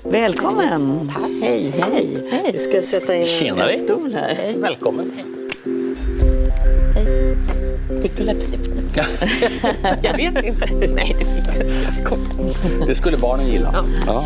S1: Välkommen!
S4: Tack.
S1: Hej, hej! hej. Vi ska sätta in Tjenare. en stol här.
S3: Hej. Välkommen!
S4: Hej. Fick du läppstift nu? jag vet inte. Nej, det fick du inte.
S3: Det skulle barnen gilla. Ja.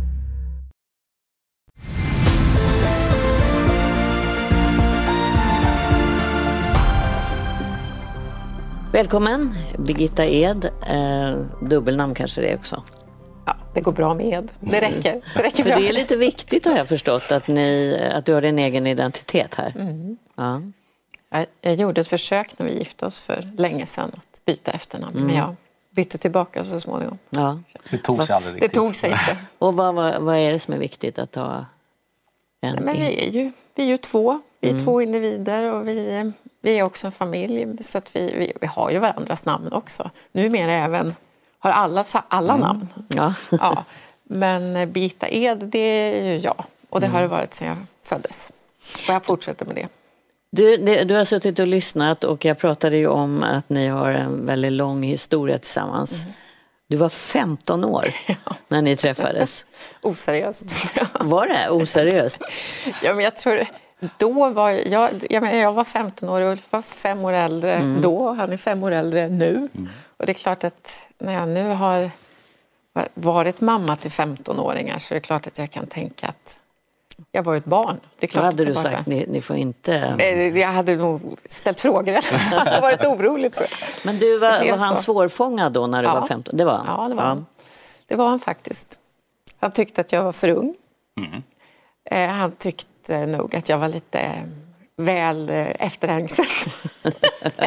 S1: Välkommen, Birgitta Ed. Eh, dubbelnamn kanske det är också.
S4: Ja, det går bra med. Det räcker. Det räcker
S1: För
S4: bra.
S1: det är lite viktigt har jag förstått, att, ni, att du har din egen identitet här. Ja.
S4: Jag, jag gjorde ett försök när vi gifte oss för länge sedan att byta efternamn,
S1: Mm.
S4: men jag bytte tillbaka så småningom.
S1: Ja.
S3: Det tog sig aldrig
S4: Det
S3: riktigt.
S4: tog sig inte.
S1: Och vad, vad, vad är det som är viktigt att ha en...
S4: Men vi är ju, vi är ju två. Vi är två individer och vi, vi är också en familj. Så att vi, vi, vi har ju varandras namn också. Numera även har alla, alla namn.
S1: Ja.
S4: Ja. Men eh, Birgitta Ed, det är ju jag. Och det har det varit sedan jag föddes. Och jag fortsätter med det.
S1: Du, du har suttit och lyssnat och jag pratade ju om att ni har en väldigt lång historia tillsammans. Du var 15 år när ni träffades.
S4: Oseriöst.
S1: Var det oseriöst?
S4: Ja, men jag tror... Då var jag, jag, jag var 15 år och Ulf var fem år äldre då. Han är fem år äldre nu. Och det är klart att när jag nu har varit mamma till 15-åringar så är det klart att jag kan tänka att jag var ett barn. Det är
S1: Då
S4: klart
S1: hade du sagt, ni, ni får inte...
S4: Eh, Jag hade nog ställt frågor. Jag hade varit orolig tror jag.
S1: Men du, var, var han svårfångad då när du
S4: Ja.
S1: var 15? Det var han?
S4: Ja, det var han. Det var han faktiskt. Han tyckte att jag var för ung. Eh, Han tyckte nog att jag var lite väl eh, efterhängsen.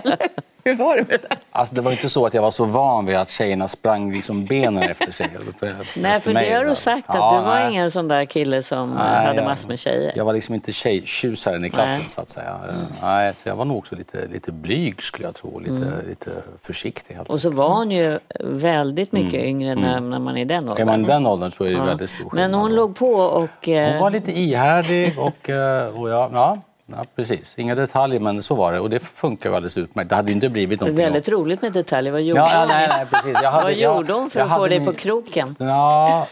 S4: Hur var det med det?
S3: Alltså, det var inte så att jag var så van vid att tjejerna sprang liksom benen efter sig. För,
S1: Nej,
S3: efter
S1: för
S3: mig.
S1: det har du sagt att
S3: Ja,
S1: du var
S3: nej.
S1: ingen sån där kille som eh,
S3: Nej,
S1: hade massor med tjejer.
S3: Jag var liksom inte tjejtjusaren i klassen
S1: Nej. Mm.
S3: så att säga. Eh, Nej, jag var nog också lite, lite blyg skulle jag tro. Lite, lite försiktig. helt
S1: Mm. Och så var hon ju väldigt mycket yngre när, när man är i den
S3: Mm. Är
S1: åldern.
S3: man i den åldern så är det
S1: Ja.
S3: väldigt stor
S1: Men
S3: skillnad.
S1: hon låg på och... eh,
S3: Hon var lite ihärdig och, eh, och ja, ja, ja, precis. Inga detaljer men så var det och det funkar ju alldedes utmärkt. Det hade ju inte blivit
S1: det är
S3: någonting.
S1: väldigt roligt med detaljer. Vad gjorde
S3: Ja,
S1: hon?
S3: nej, nej, precis. Jag hade,
S1: Vad
S3: jag-
S1: gjorde hon för
S3: jag
S1: att få dig
S3: min-
S1: på kroken?
S3: Ja,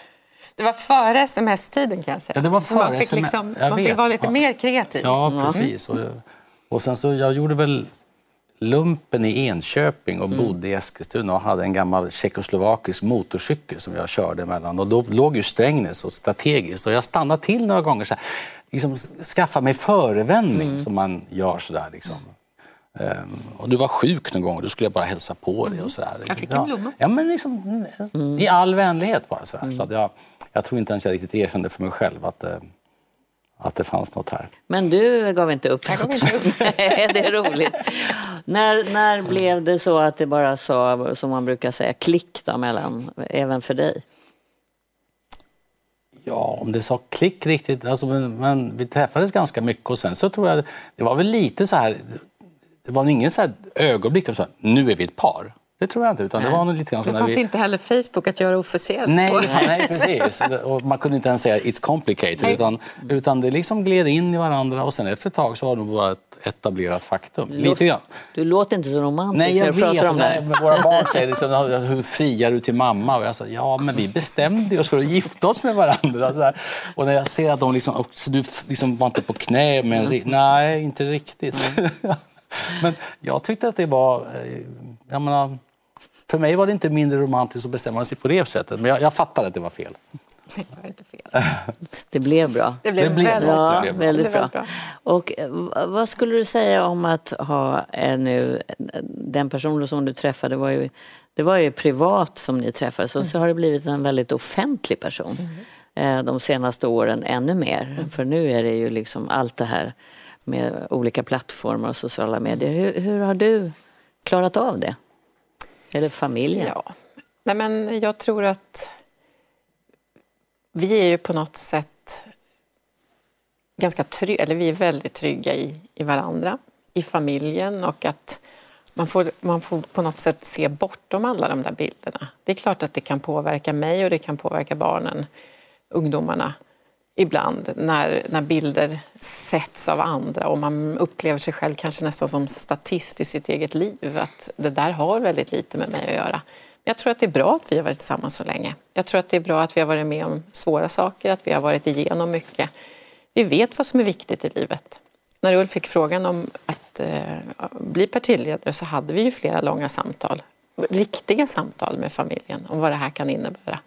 S4: Det var före sms-tiden kan jag säga.
S3: Ja, det var
S4: Så man
S3: före
S4: fick, liksom, man fick vara lite
S3: Ja.
S4: mer kreativ.
S3: ja precis. Och, och sen så jag gjorde väl lumpen i Enköping och bodde i Eskilstuna och hade en gammal tjeckoslovakisk motorcykel som jag körde mellan. Och då låg ju Strängnäs och strategiskt och jag stannade till några gånger så här, liksom skaffa mig förevändning som man gör sådär liksom. Ehm, och du var sjuk någon gång och då skulle jag bara hälsa på dig och sådär.
S4: Jag fick en blomma.
S3: Ja, men liksom i all vänlighet bara sådär. Så att jag, jag tror inte ens jag riktigt erkände för mig själv att, eh, att det fanns något här.
S1: Men du gav inte upp?
S4: Jag gav inte upp.
S1: Nej, det är roligt. när, när blev det så att det bara sa, som man brukar säga, klick då mellan, även för dig?
S3: Ja, om det sa klick riktigt. Alltså, men, men vi träffades ganska mycket och sen så tror jag det var väl lite så här. Det var ingen så här ögonblick där vi sa nu är vi ett par. Det tror jag inte. Utan det var nog lite grann
S4: Det
S3: när
S4: fanns
S3: vi...
S4: inte heller Facebook att göra officiellt
S3: Nej,
S4: på.
S3: nej, precis. Och man kunde inte ens säga it's complicated. Utan, utan det liksom gled in i varandra och sen efter ett tag så var det nog bara ett etablerat faktum. Lite grann.
S1: Du låter inte så romantisk
S3: Nej,
S1: när
S3: jag
S1: du pratar
S3: vet.
S1: om det.
S3: Nej, men våra barn säger liksom, hur friar du till mamma? Och jag sa, ja men vi bestämde oss för att gifta oss med varandra. Så här. Och när jag ser att de liksom, du liksom var inte på knä med en ri- Nej, inte riktigt. men jag tyckte att det var, eh, jag menar, för mig var det inte mindre romantiskt att bestämma sig på det sättet. Men jag, jag fattade att det var fel.
S4: Det var inte fel.
S1: Det blev bra.
S4: Det blev,
S3: Det blev
S4: väldigt
S3: bra.
S1: Ja,
S3: Det blev bra.
S1: väldigt
S4: Det blev
S1: bra.
S4: bra.
S1: Och eh, vad skulle du säga om att ha eh, nu, den personen som du träffade var ju, det var ju privat som ni träffades och så har det blivit en väldigt offentlig person. Eh, De senaste åren ännu mer. För nu är det ju liksom allt det här med olika plattformar och sociala medier. Hur, hur har du klarat av det? Eller familjen?
S4: Ja. Nej, men jag tror att vi är ju på något sätt ganska trygga, eller vi är väldigt trygga i, i varandra, i familjen och att man får, man får på något sätt se bortom alla de där bilderna. Det är klart att det kan påverka mig och det kan påverka barnen, ungdomarna ibland när, när bilder sätts av andra och man upplever sig själv kanske nästan som statist i sitt eget liv. Att det där har väldigt lite med mig att göra. Men jag tror att det är bra att vi har varit tillsammans så länge. Jag tror att det är bra att vi har varit med om svåra saker, att vi har varit igenom mycket. Vi vet vad som är viktigt i livet. När Ulf fick frågan om att eh, bli partiledare så hade vi ju flera långa samtal. riktiga samtal med familjen om vad det här kan innebära.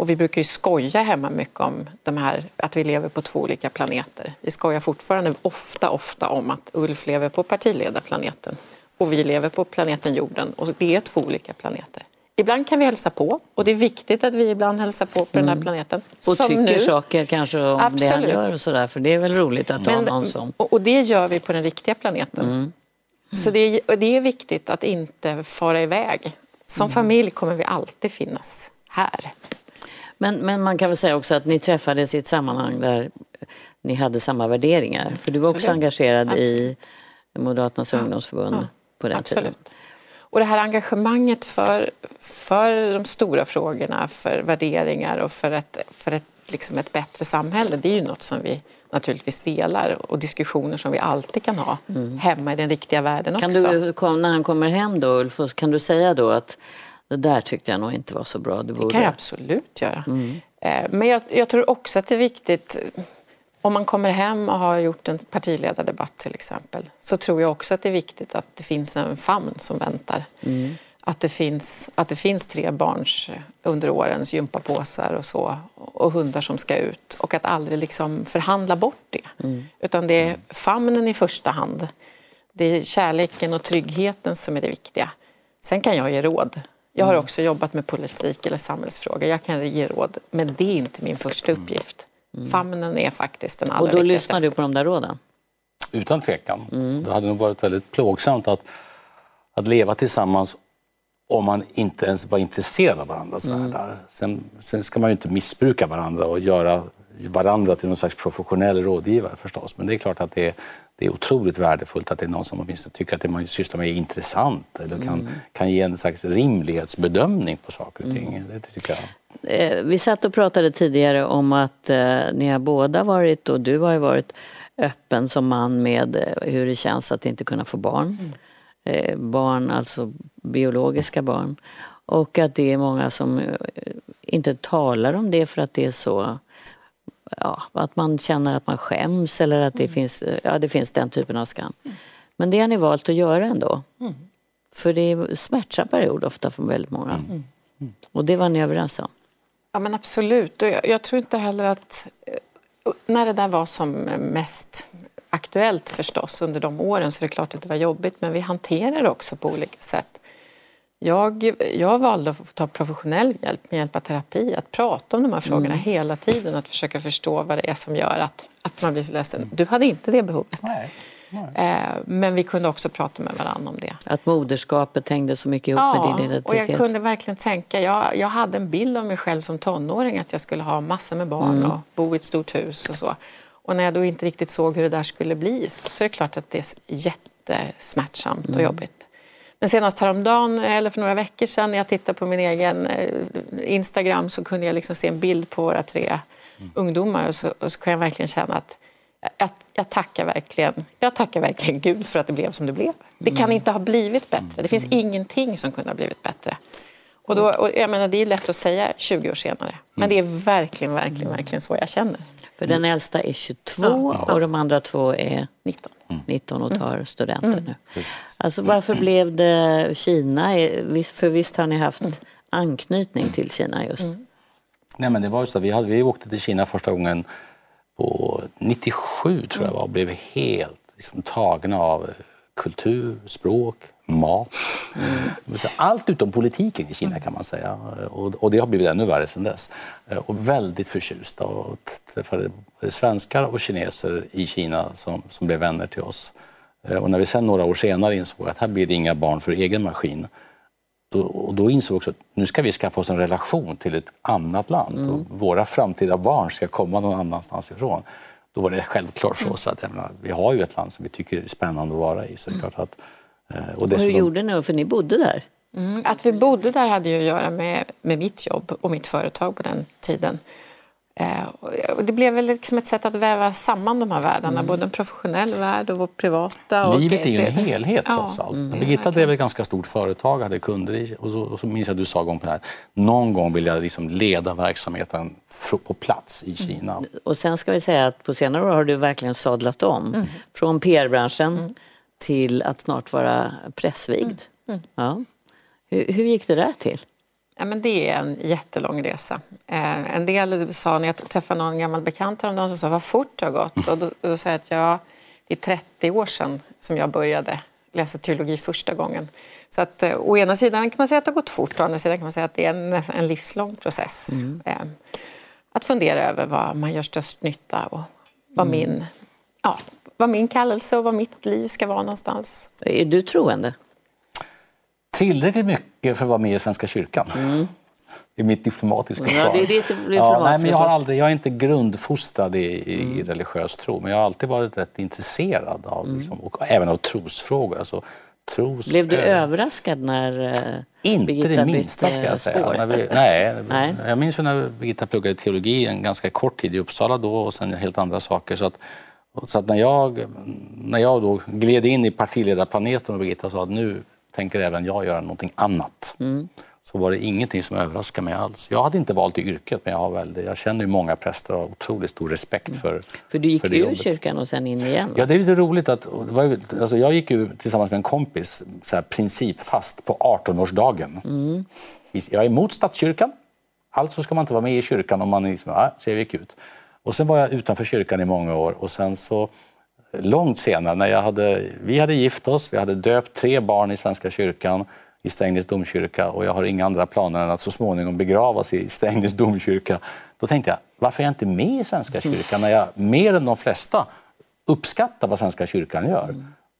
S4: Och vi brukar ju skoja hemma mycket om de här, att vi lever på två olika planeter. Vi skojar fortfarande ofta, ofta om att Ulf lever på partiledarplaneten och vi lever på planeten jorden och det är två olika planeter. Ibland kan vi hälsa på och det är viktigt att vi ibland hälsar på på den här planeten.
S1: Och
S4: Som
S1: tycker
S4: nu.
S1: saker kanske om det han
S4: Absolut.
S1: gör och sådär. För det är väl roligt att ha
S4: Men,
S1: någon som...
S4: och det gör vi på den riktiga planeten.
S1: Mm.
S4: Så det är, det är viktigt att inte fara iväg. Som
S1: Mm.
S4: familj kommer vi alltid finnas här.
S1: Men, men man kan väl säga också att ni träffades i ett sammanhang där ni hade samma värderingar. För du var också
S4: Absolut.
S1: engagerad i Moderaternas ungdomsförbund på den tiden.
S4: Absolut. Och det här engagemanget för, för de stora frågorna, för värderingar och för ett, för ett, liksom ett bättre samhälle, det är ju något som vi naturligtvis delar och diskussioner som vi alltid kan ha hemma i den riktiga världen
S1: Mm. Kan
S4: också.
S1: du, när han kommer hem då, Ulf, kan du säga då att det där tyckte jag nog inte var så bra.
S4: Det
S1: borde...
S4: kan jag absolut göra.
S1: Mm.
S4: Eh, Men jag, jag tror också att det är viktigt om man kommer hem och har gjort en partiledardebatt till exempel så tror jag också att det är viktigt att det finns en famn som väntar.
S1: Mm.
S4: Att, det finns, att det finns tre barns under årens gympapåsar och så och hundar som ska ut och att aldrig liksom förhandla bort det.
S1: Mm.
S4: Utan det är famnen i första hand. Det är kärleken och tryggheten som är det viktiga. Sen kan jag ge råd. Jag
S1: Mm.
S4: har också jobbat med politik eller samhällsfrågor. Jag kan ge råd, men det är inte min första uppgift. Famnen är faktiskt den allra
S1: Mm. Och då
S4: viktigaste.
S1: lyssnar du på de där råden?
S3: Utan tvekan.
S1: Mm.
S3: Det hade nog varit väldigt plågsamt att, att leva tillsammans om man inte ens var intresserad av varandras
S1: Mm.
S3: världar. Sen, sen ska man ju inte missbruka varandra och göra varandra till någon slags professionell rådgivare förstås. Men det är klart att det är, det är otroligt värdefullt att det är någon som åtminstone tycker att det man sysslar med är intressant eller kan, kan ge en slags rimlighetsbedömning på saker och ting. Det tycker jag.
S1: Eh, Vi satt och pratade tidigare om att eh, ni har båda varit, och du har ju varit öppen som man med eh, hur det känns att inte kunna få barn. Eh, barn, alltså biologiska barn. Och att det är många som inte talar om det för att det är så ja, att man känner att man skäms eller att det, finns, eh, ja, det finns den typen av skam. Men det har ni valt att göra ändå. För det är en smärtsam period ofta för väldigt många. Och det var ni överens om.
S4: Ja men absolut. Och jag, jag tror inte heller att... eh, När det där var som mest aktuellt förstås under de åren så är det klart att det var jobbigt men vi hanterar det också på olika sätt. Jag, jag valde att ta professionell hjälp med hjälp av terapi, att prata om de här frågorna hela tiden, att försöka förstå vad det är som gör att, att man blir så ledsen. Du hade inte det behovet.
S3: Nej.
S4: Eh, men vi kunde också prata med varandra om det.
S1: Att moderskapet hängde så mycket ihop med din identitet.
S4: och jag kunde verkligen tänka, jag, jag hade en bild av mig själv som tonåring att jag skulle ha massor med barn
S1: Mm.
S4: och bo i ett stort hus och så. Och när jag då inte riktigt såg hur det där skulle bli så är det klart att det är jättesmärtsamt
S1: Mm.
S4: och jobbigt. Men senast häromdagen, eller för några veckor sedan, när jag tittade på min egen eh, Instagram så kunde jag liksom se en bild på våra tre
S1: Mm.
S4: ungdomar och så, och så kan jag verkligen känna att jag, jag, tackar verkligen, jag tackar verkligen Gud för att det blev som det blev. Det
S1: Mm.
S4: kan inte ha blivit bättre. Det finns ingenting som kunde ha blivit bättre. Och då, och jag menar, det är lätt att säga 20 år senare. Men det är verkligen, verkligen, verkligen så jag känner.
S1: För den äldsta är 22 och de andra två är
S4: 19.
S1: 19 och tar studenten nu. Alltså varför blev det Kina? Eh, För visst har ni haft anknytning till Kina just.
S3: Nej, men det var ju så att vi, hade, vi åkte till Kina första gången på 97 tror jag var och blev helt liksom, tagna av kultur, språk, mat. Allt utom politiken i Kina kan man säga. Och, det har blivit ännu värre sedan dess. Och väldigt förtjusta och träffade svenskar och kineser i Kina som, som blev vänner till oss. Och när vi sen några år senare insåg att här blir det inga barn för egen maskin då, och då insåg vi också att nu ska vi skaffa oss en relation till ett annat land.
S1: Mm.
S3: Våra framtida barn ska komma någon annanstans ifrån. Då var det självklart för oss att menar, vi har ju ett land som vi tycker är spännande att vara i. Så det är klart att, eh, och
S1: Och hur gjorde ni? För ni bodde där.
S4: Mm. Att vi bodde där hade ju att göra med, med mitt jobb och mitt företag på den tiden. Eh, och det blev väl liksom ett sätt att väva samman de här världarna, både en professionell värld och vår privata. Och
S3: Livet är ju en helhet
S4: Ja,
S3: trots allt.
S4: är
S3: Birgitta drev ett ganska stort företag, hade kunder i, och så, och så minns jag att du sa gång på det här, någon gång vill jag liksom leda verksamheten på plats i Kina.
S1: Och sen ska vi säga att på senare år har du verkligen sadlat om. Från PR-branschen till att snart vara pressvigd. Ja. Hur, hur gick det där till?
S4: Ja, men det är en jättelång resa. Eh, en del sa, när jag träffade någon gammal bekant häromdagen, så sa vad fort det har gått. Och då, då sa jag att ja, det är 30 år sedan som jag började läsa teologi första gången. Så att, eh, å ena sidan kan man säga att det har gått fort, å andra sidan kan man säga att det är en, en livslång process.
S1: Mm.
S4: Eh, att fundera över vad man gör störst nytta och vad,
S1: Mm.
S4: min, ja, vad min kallelse och vad mitt liv ska vara någonstans.
S1: Är du troende?
S3: Tillräckligt mycket för att vara med i Svenska kyrkan. I mitt diplomatiska
S1: Mm. Ja,
S3: svar.
S1: det är ditt
S3: ja, nej, men jag, har
S1: svar.
S3: aldrig, jag är inte grundfostrad i, i,
S1: Mm.
S3: i religiös tro, men jag har alltid varit rätt intresserad av, liksom, och även av trosfrågor. Alltså, tros,
S1: Blev du
S3: ö-
S1: överraskad när eh,
S3: Inte
S1: Birgitta
S3: det minsta ska jag säga. vi, nej,
S1: Nej.
S3: Jag minns ju när Birgitta pluggade teologi en ganska kort tid i Uppsala då och sen helt andra saker. Så att, så att när, jag, när jag då gled in i partiledarplaneten och Birgitta sa att nu tänker även jag göra någonting annat.
S1: Mm.
S3: Så var det ingenting som överraskade mig alls. Jag hade inte valt det yrket men jag, har väl, jag känner ju många präster och har otroligt stor respekt för
S1: För du gick
S3: för
S1: ur
S3: jobbet.
S1: kyrkan och sen in igen? va?
S3: Ja, det är lite roligt att var, alltså jag gick ju tillsammans med en kompis så här, principfast på 18-årsdagen. Jag är emot statskyrkan, alltså ska man inte vara med i kyrkan om man liksom, ja, så jag gick ut. Och sen var jag utanför kyrkan i många år och sen så långt senare när jag hade, vi hade gift oss, vi hade döpt tre barn i Svenska kyrkan i Strängnäs domkyrka och jag har inga andra planer än att så småningom begravas i Strängnäs domkyrka. Då tänkte jag, varför är jag inte med i Svenska kyrkan när jag mer än de flesta uppskattar vad Svenska kyrkan gör?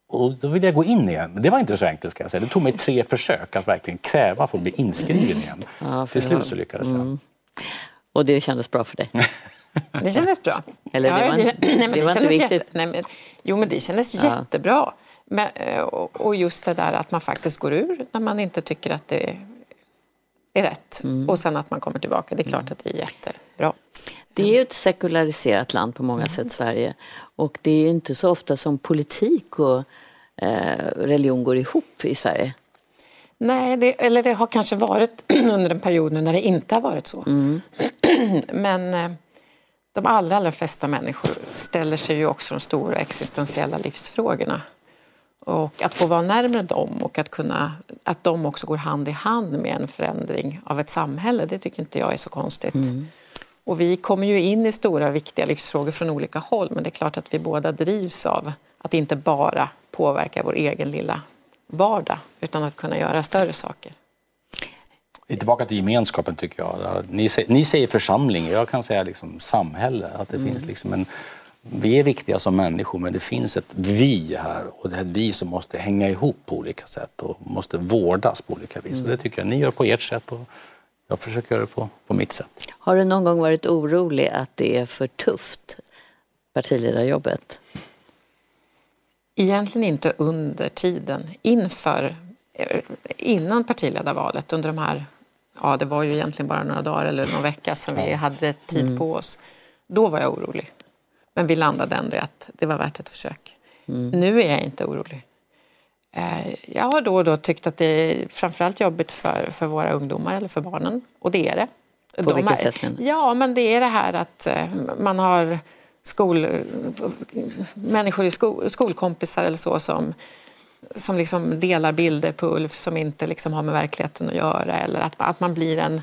S3: Och då ville jag gå in igen. Men det var inte så enkelt ska jag säga. Det tog mig tre försök att verkligen kräva för att bli inskriven igen.
S1: Ja,
S3: Till slut så lyckades jag.
S1: Och det kändes bra för dig?
S4: Det kändes bra.
S1: Eller det var inte-
S4: nej, men
S1: det var inte viktigt.
S4: Jätte, nej, men, jo, men det kändes
S1: Ja.
S4: jättebra. Men, eh, och, och just det där att man faktiskt går ur när man inte tycker att det är rätt.
S1: Mm.
S4: Och sen att man kommer tillbaka. Det är klart att det är jättebra.
S1: Det är ju ett sekulariserat land på många sätt, Sverige. Och det är ju inte så ofta som politik och eh, religion går ihop i Sverige.
S4: Nej, det, eller det har kanske varit under en period när det inte har varit så. Men eh, de allra, allra flesta människor ställer sig ju också de stora existentiella livsfrågorna. Och att få vara närmare dem och att, kunna, att de också går hand i hand med en förändring av ett samhälle, det tycker inte jag är så konstigt. Och vi kommer ju in i stora viktiga livsfrågor från olika håll men det är klart att vi båda drivs av att inte bara påverka vår egen lilla vardag utan att kunna göra större saker.
S3: Tillbaka till gemenskapen tycker jag. Ni, ni säger församling, jag kan säga liksom samhälle. Att det finns liksom en, vi är viktiga som människor men det finns ett vi här och det är ett vi som måste hänga ihop på olika sätt och måste vårdas på olika vis. Och det tycker jag ni gör på ert sätt och jag försöker göra det på, på mitt sätt.
S1: Har du någon gång varit orolig att det är för tufft, partiledarjobbet?
S4: Egentligen inte under tiden inför, eh, innan partiledarvalet under de här, ja det var ju egentligen bara några dagar eller någon vecka som vi hade tid på oss. Då var jag orolig. Men vi landade ändå i att det var värt ett försök. Nu är jag inte orolig. Eh, Jag har då och då tyckt att det är framförallt jobbigt för, för våra ungdomar eller för barnen. Och det är det.
S1: På vilket
S4: är-
S1: sätt?
S4: Ja, men det är det här att eh, man har skol, människor i sko, skolkompisar eller så som, som liksom delar bilder på Ulf som inte liksom har med verkligheten att göra. Eller att, att man, blir en,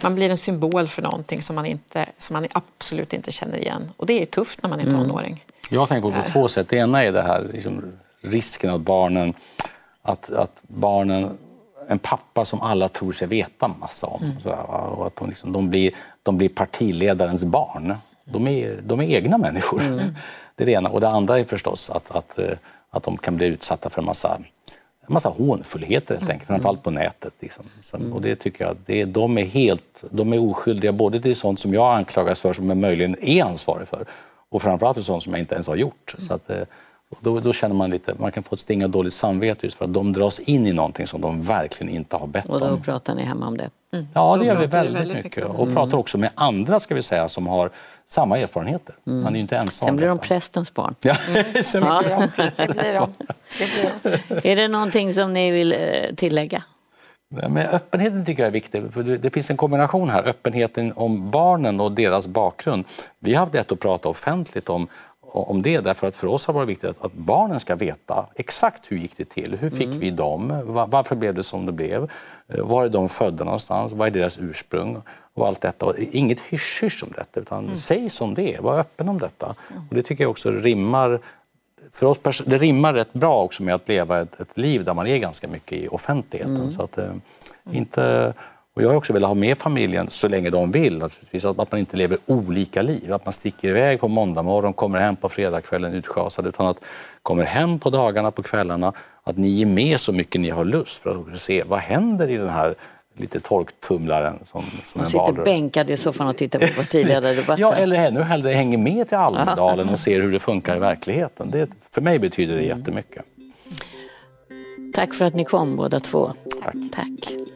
S4: man blir en symbol för någonting som man, inte, som man absolut inte känner igen. Och det är tufft när man är tonåring.
S3: Jag tänker på, på två sätt. Det ena är det här liksom, risken att barnen, att, att barnen, en pappa som alla tror sig veta massa om.
S1: Mm.
S3: Va? och att de, liksom, de, blir, de blir partiledarens barn. De är, de är egna människor.
S1: Mm.
S3: Det är det ena. Och det andra är förstås att, att, eh, att de kan bli utsatta för en massa en massa hånfullheter helt enkelt, framförallt på nätet. Liksom. Så, Och det tycker jag, det, de är helt de är oskyldiga både till sånt som jag anklagas för som jag möjligen är ansvarig för och framförallt för sånt som jag inte ens har gjort. Så att, eh, då, då känner man lite, man kan få ett sting av dåligt samvete just för att de dras in i någonting som de verkligen inte har bett
S1: Och då
S3: om.
S1: pratar ni hemma om det?
S3: Ja,
S4: Då
S3: det gör vi väldigt,
S4: väldigt
S3: mycket.
S4: mycket
S3: Och pratar också med andra ska vi säga som har samma erfarenheter. Man är inte ensam.
S1: Sen blir de prästens barn.
S3: Ja, sen
S1: Ja.
S4: Blir de. Blir de.
S1: Är det någonting som ni vill eh, tillägga?
S3: Men öppenheten tycker jag är viktig. För det, finns en kombination här. Öppenheten om barnen och deras bakgrund. Vi har haft rätt att prata offentligt om, om det därför att för oss har det varit viktigt att, att barnen ska veta exakt hur gick det till, hur fick vi dem, Va- varför blev det som det blev, Eh, var är de födda någonstans, vad är deras ursprung? Och allt detta. Och inget hysch om detta utan säg som det är, var öppen om detta. Och det tycker jag också rimmar för oss det rimmar rätt bra också med att leva ett, ett liv där man är ganska mycket i offentligheten. Så att, eh, inte, och jag har också velat ha med familjen så länge de vill. Naturligtvis, att man inte lever olika liv. Att man sticker iväg på måndag morgon, kommer hem på fredagskvällen utschasad. Utan att kommer hem på dagarna, på kvällarna. Att ni ger med så mycket ni har lust för att också se vad händer i den här lite torktumlaren som, som
S1: Man sitter bänkad i soffan och tittar på partiledardebatten.
S3: Ja, eller ännu hellre hänger med till Almedalen och ser hur det funkar i verkligheten. Det, för mig betyder det jättemycket.
S1: Tack för att ni kom båda två.
S3: Tack.
S1: Tack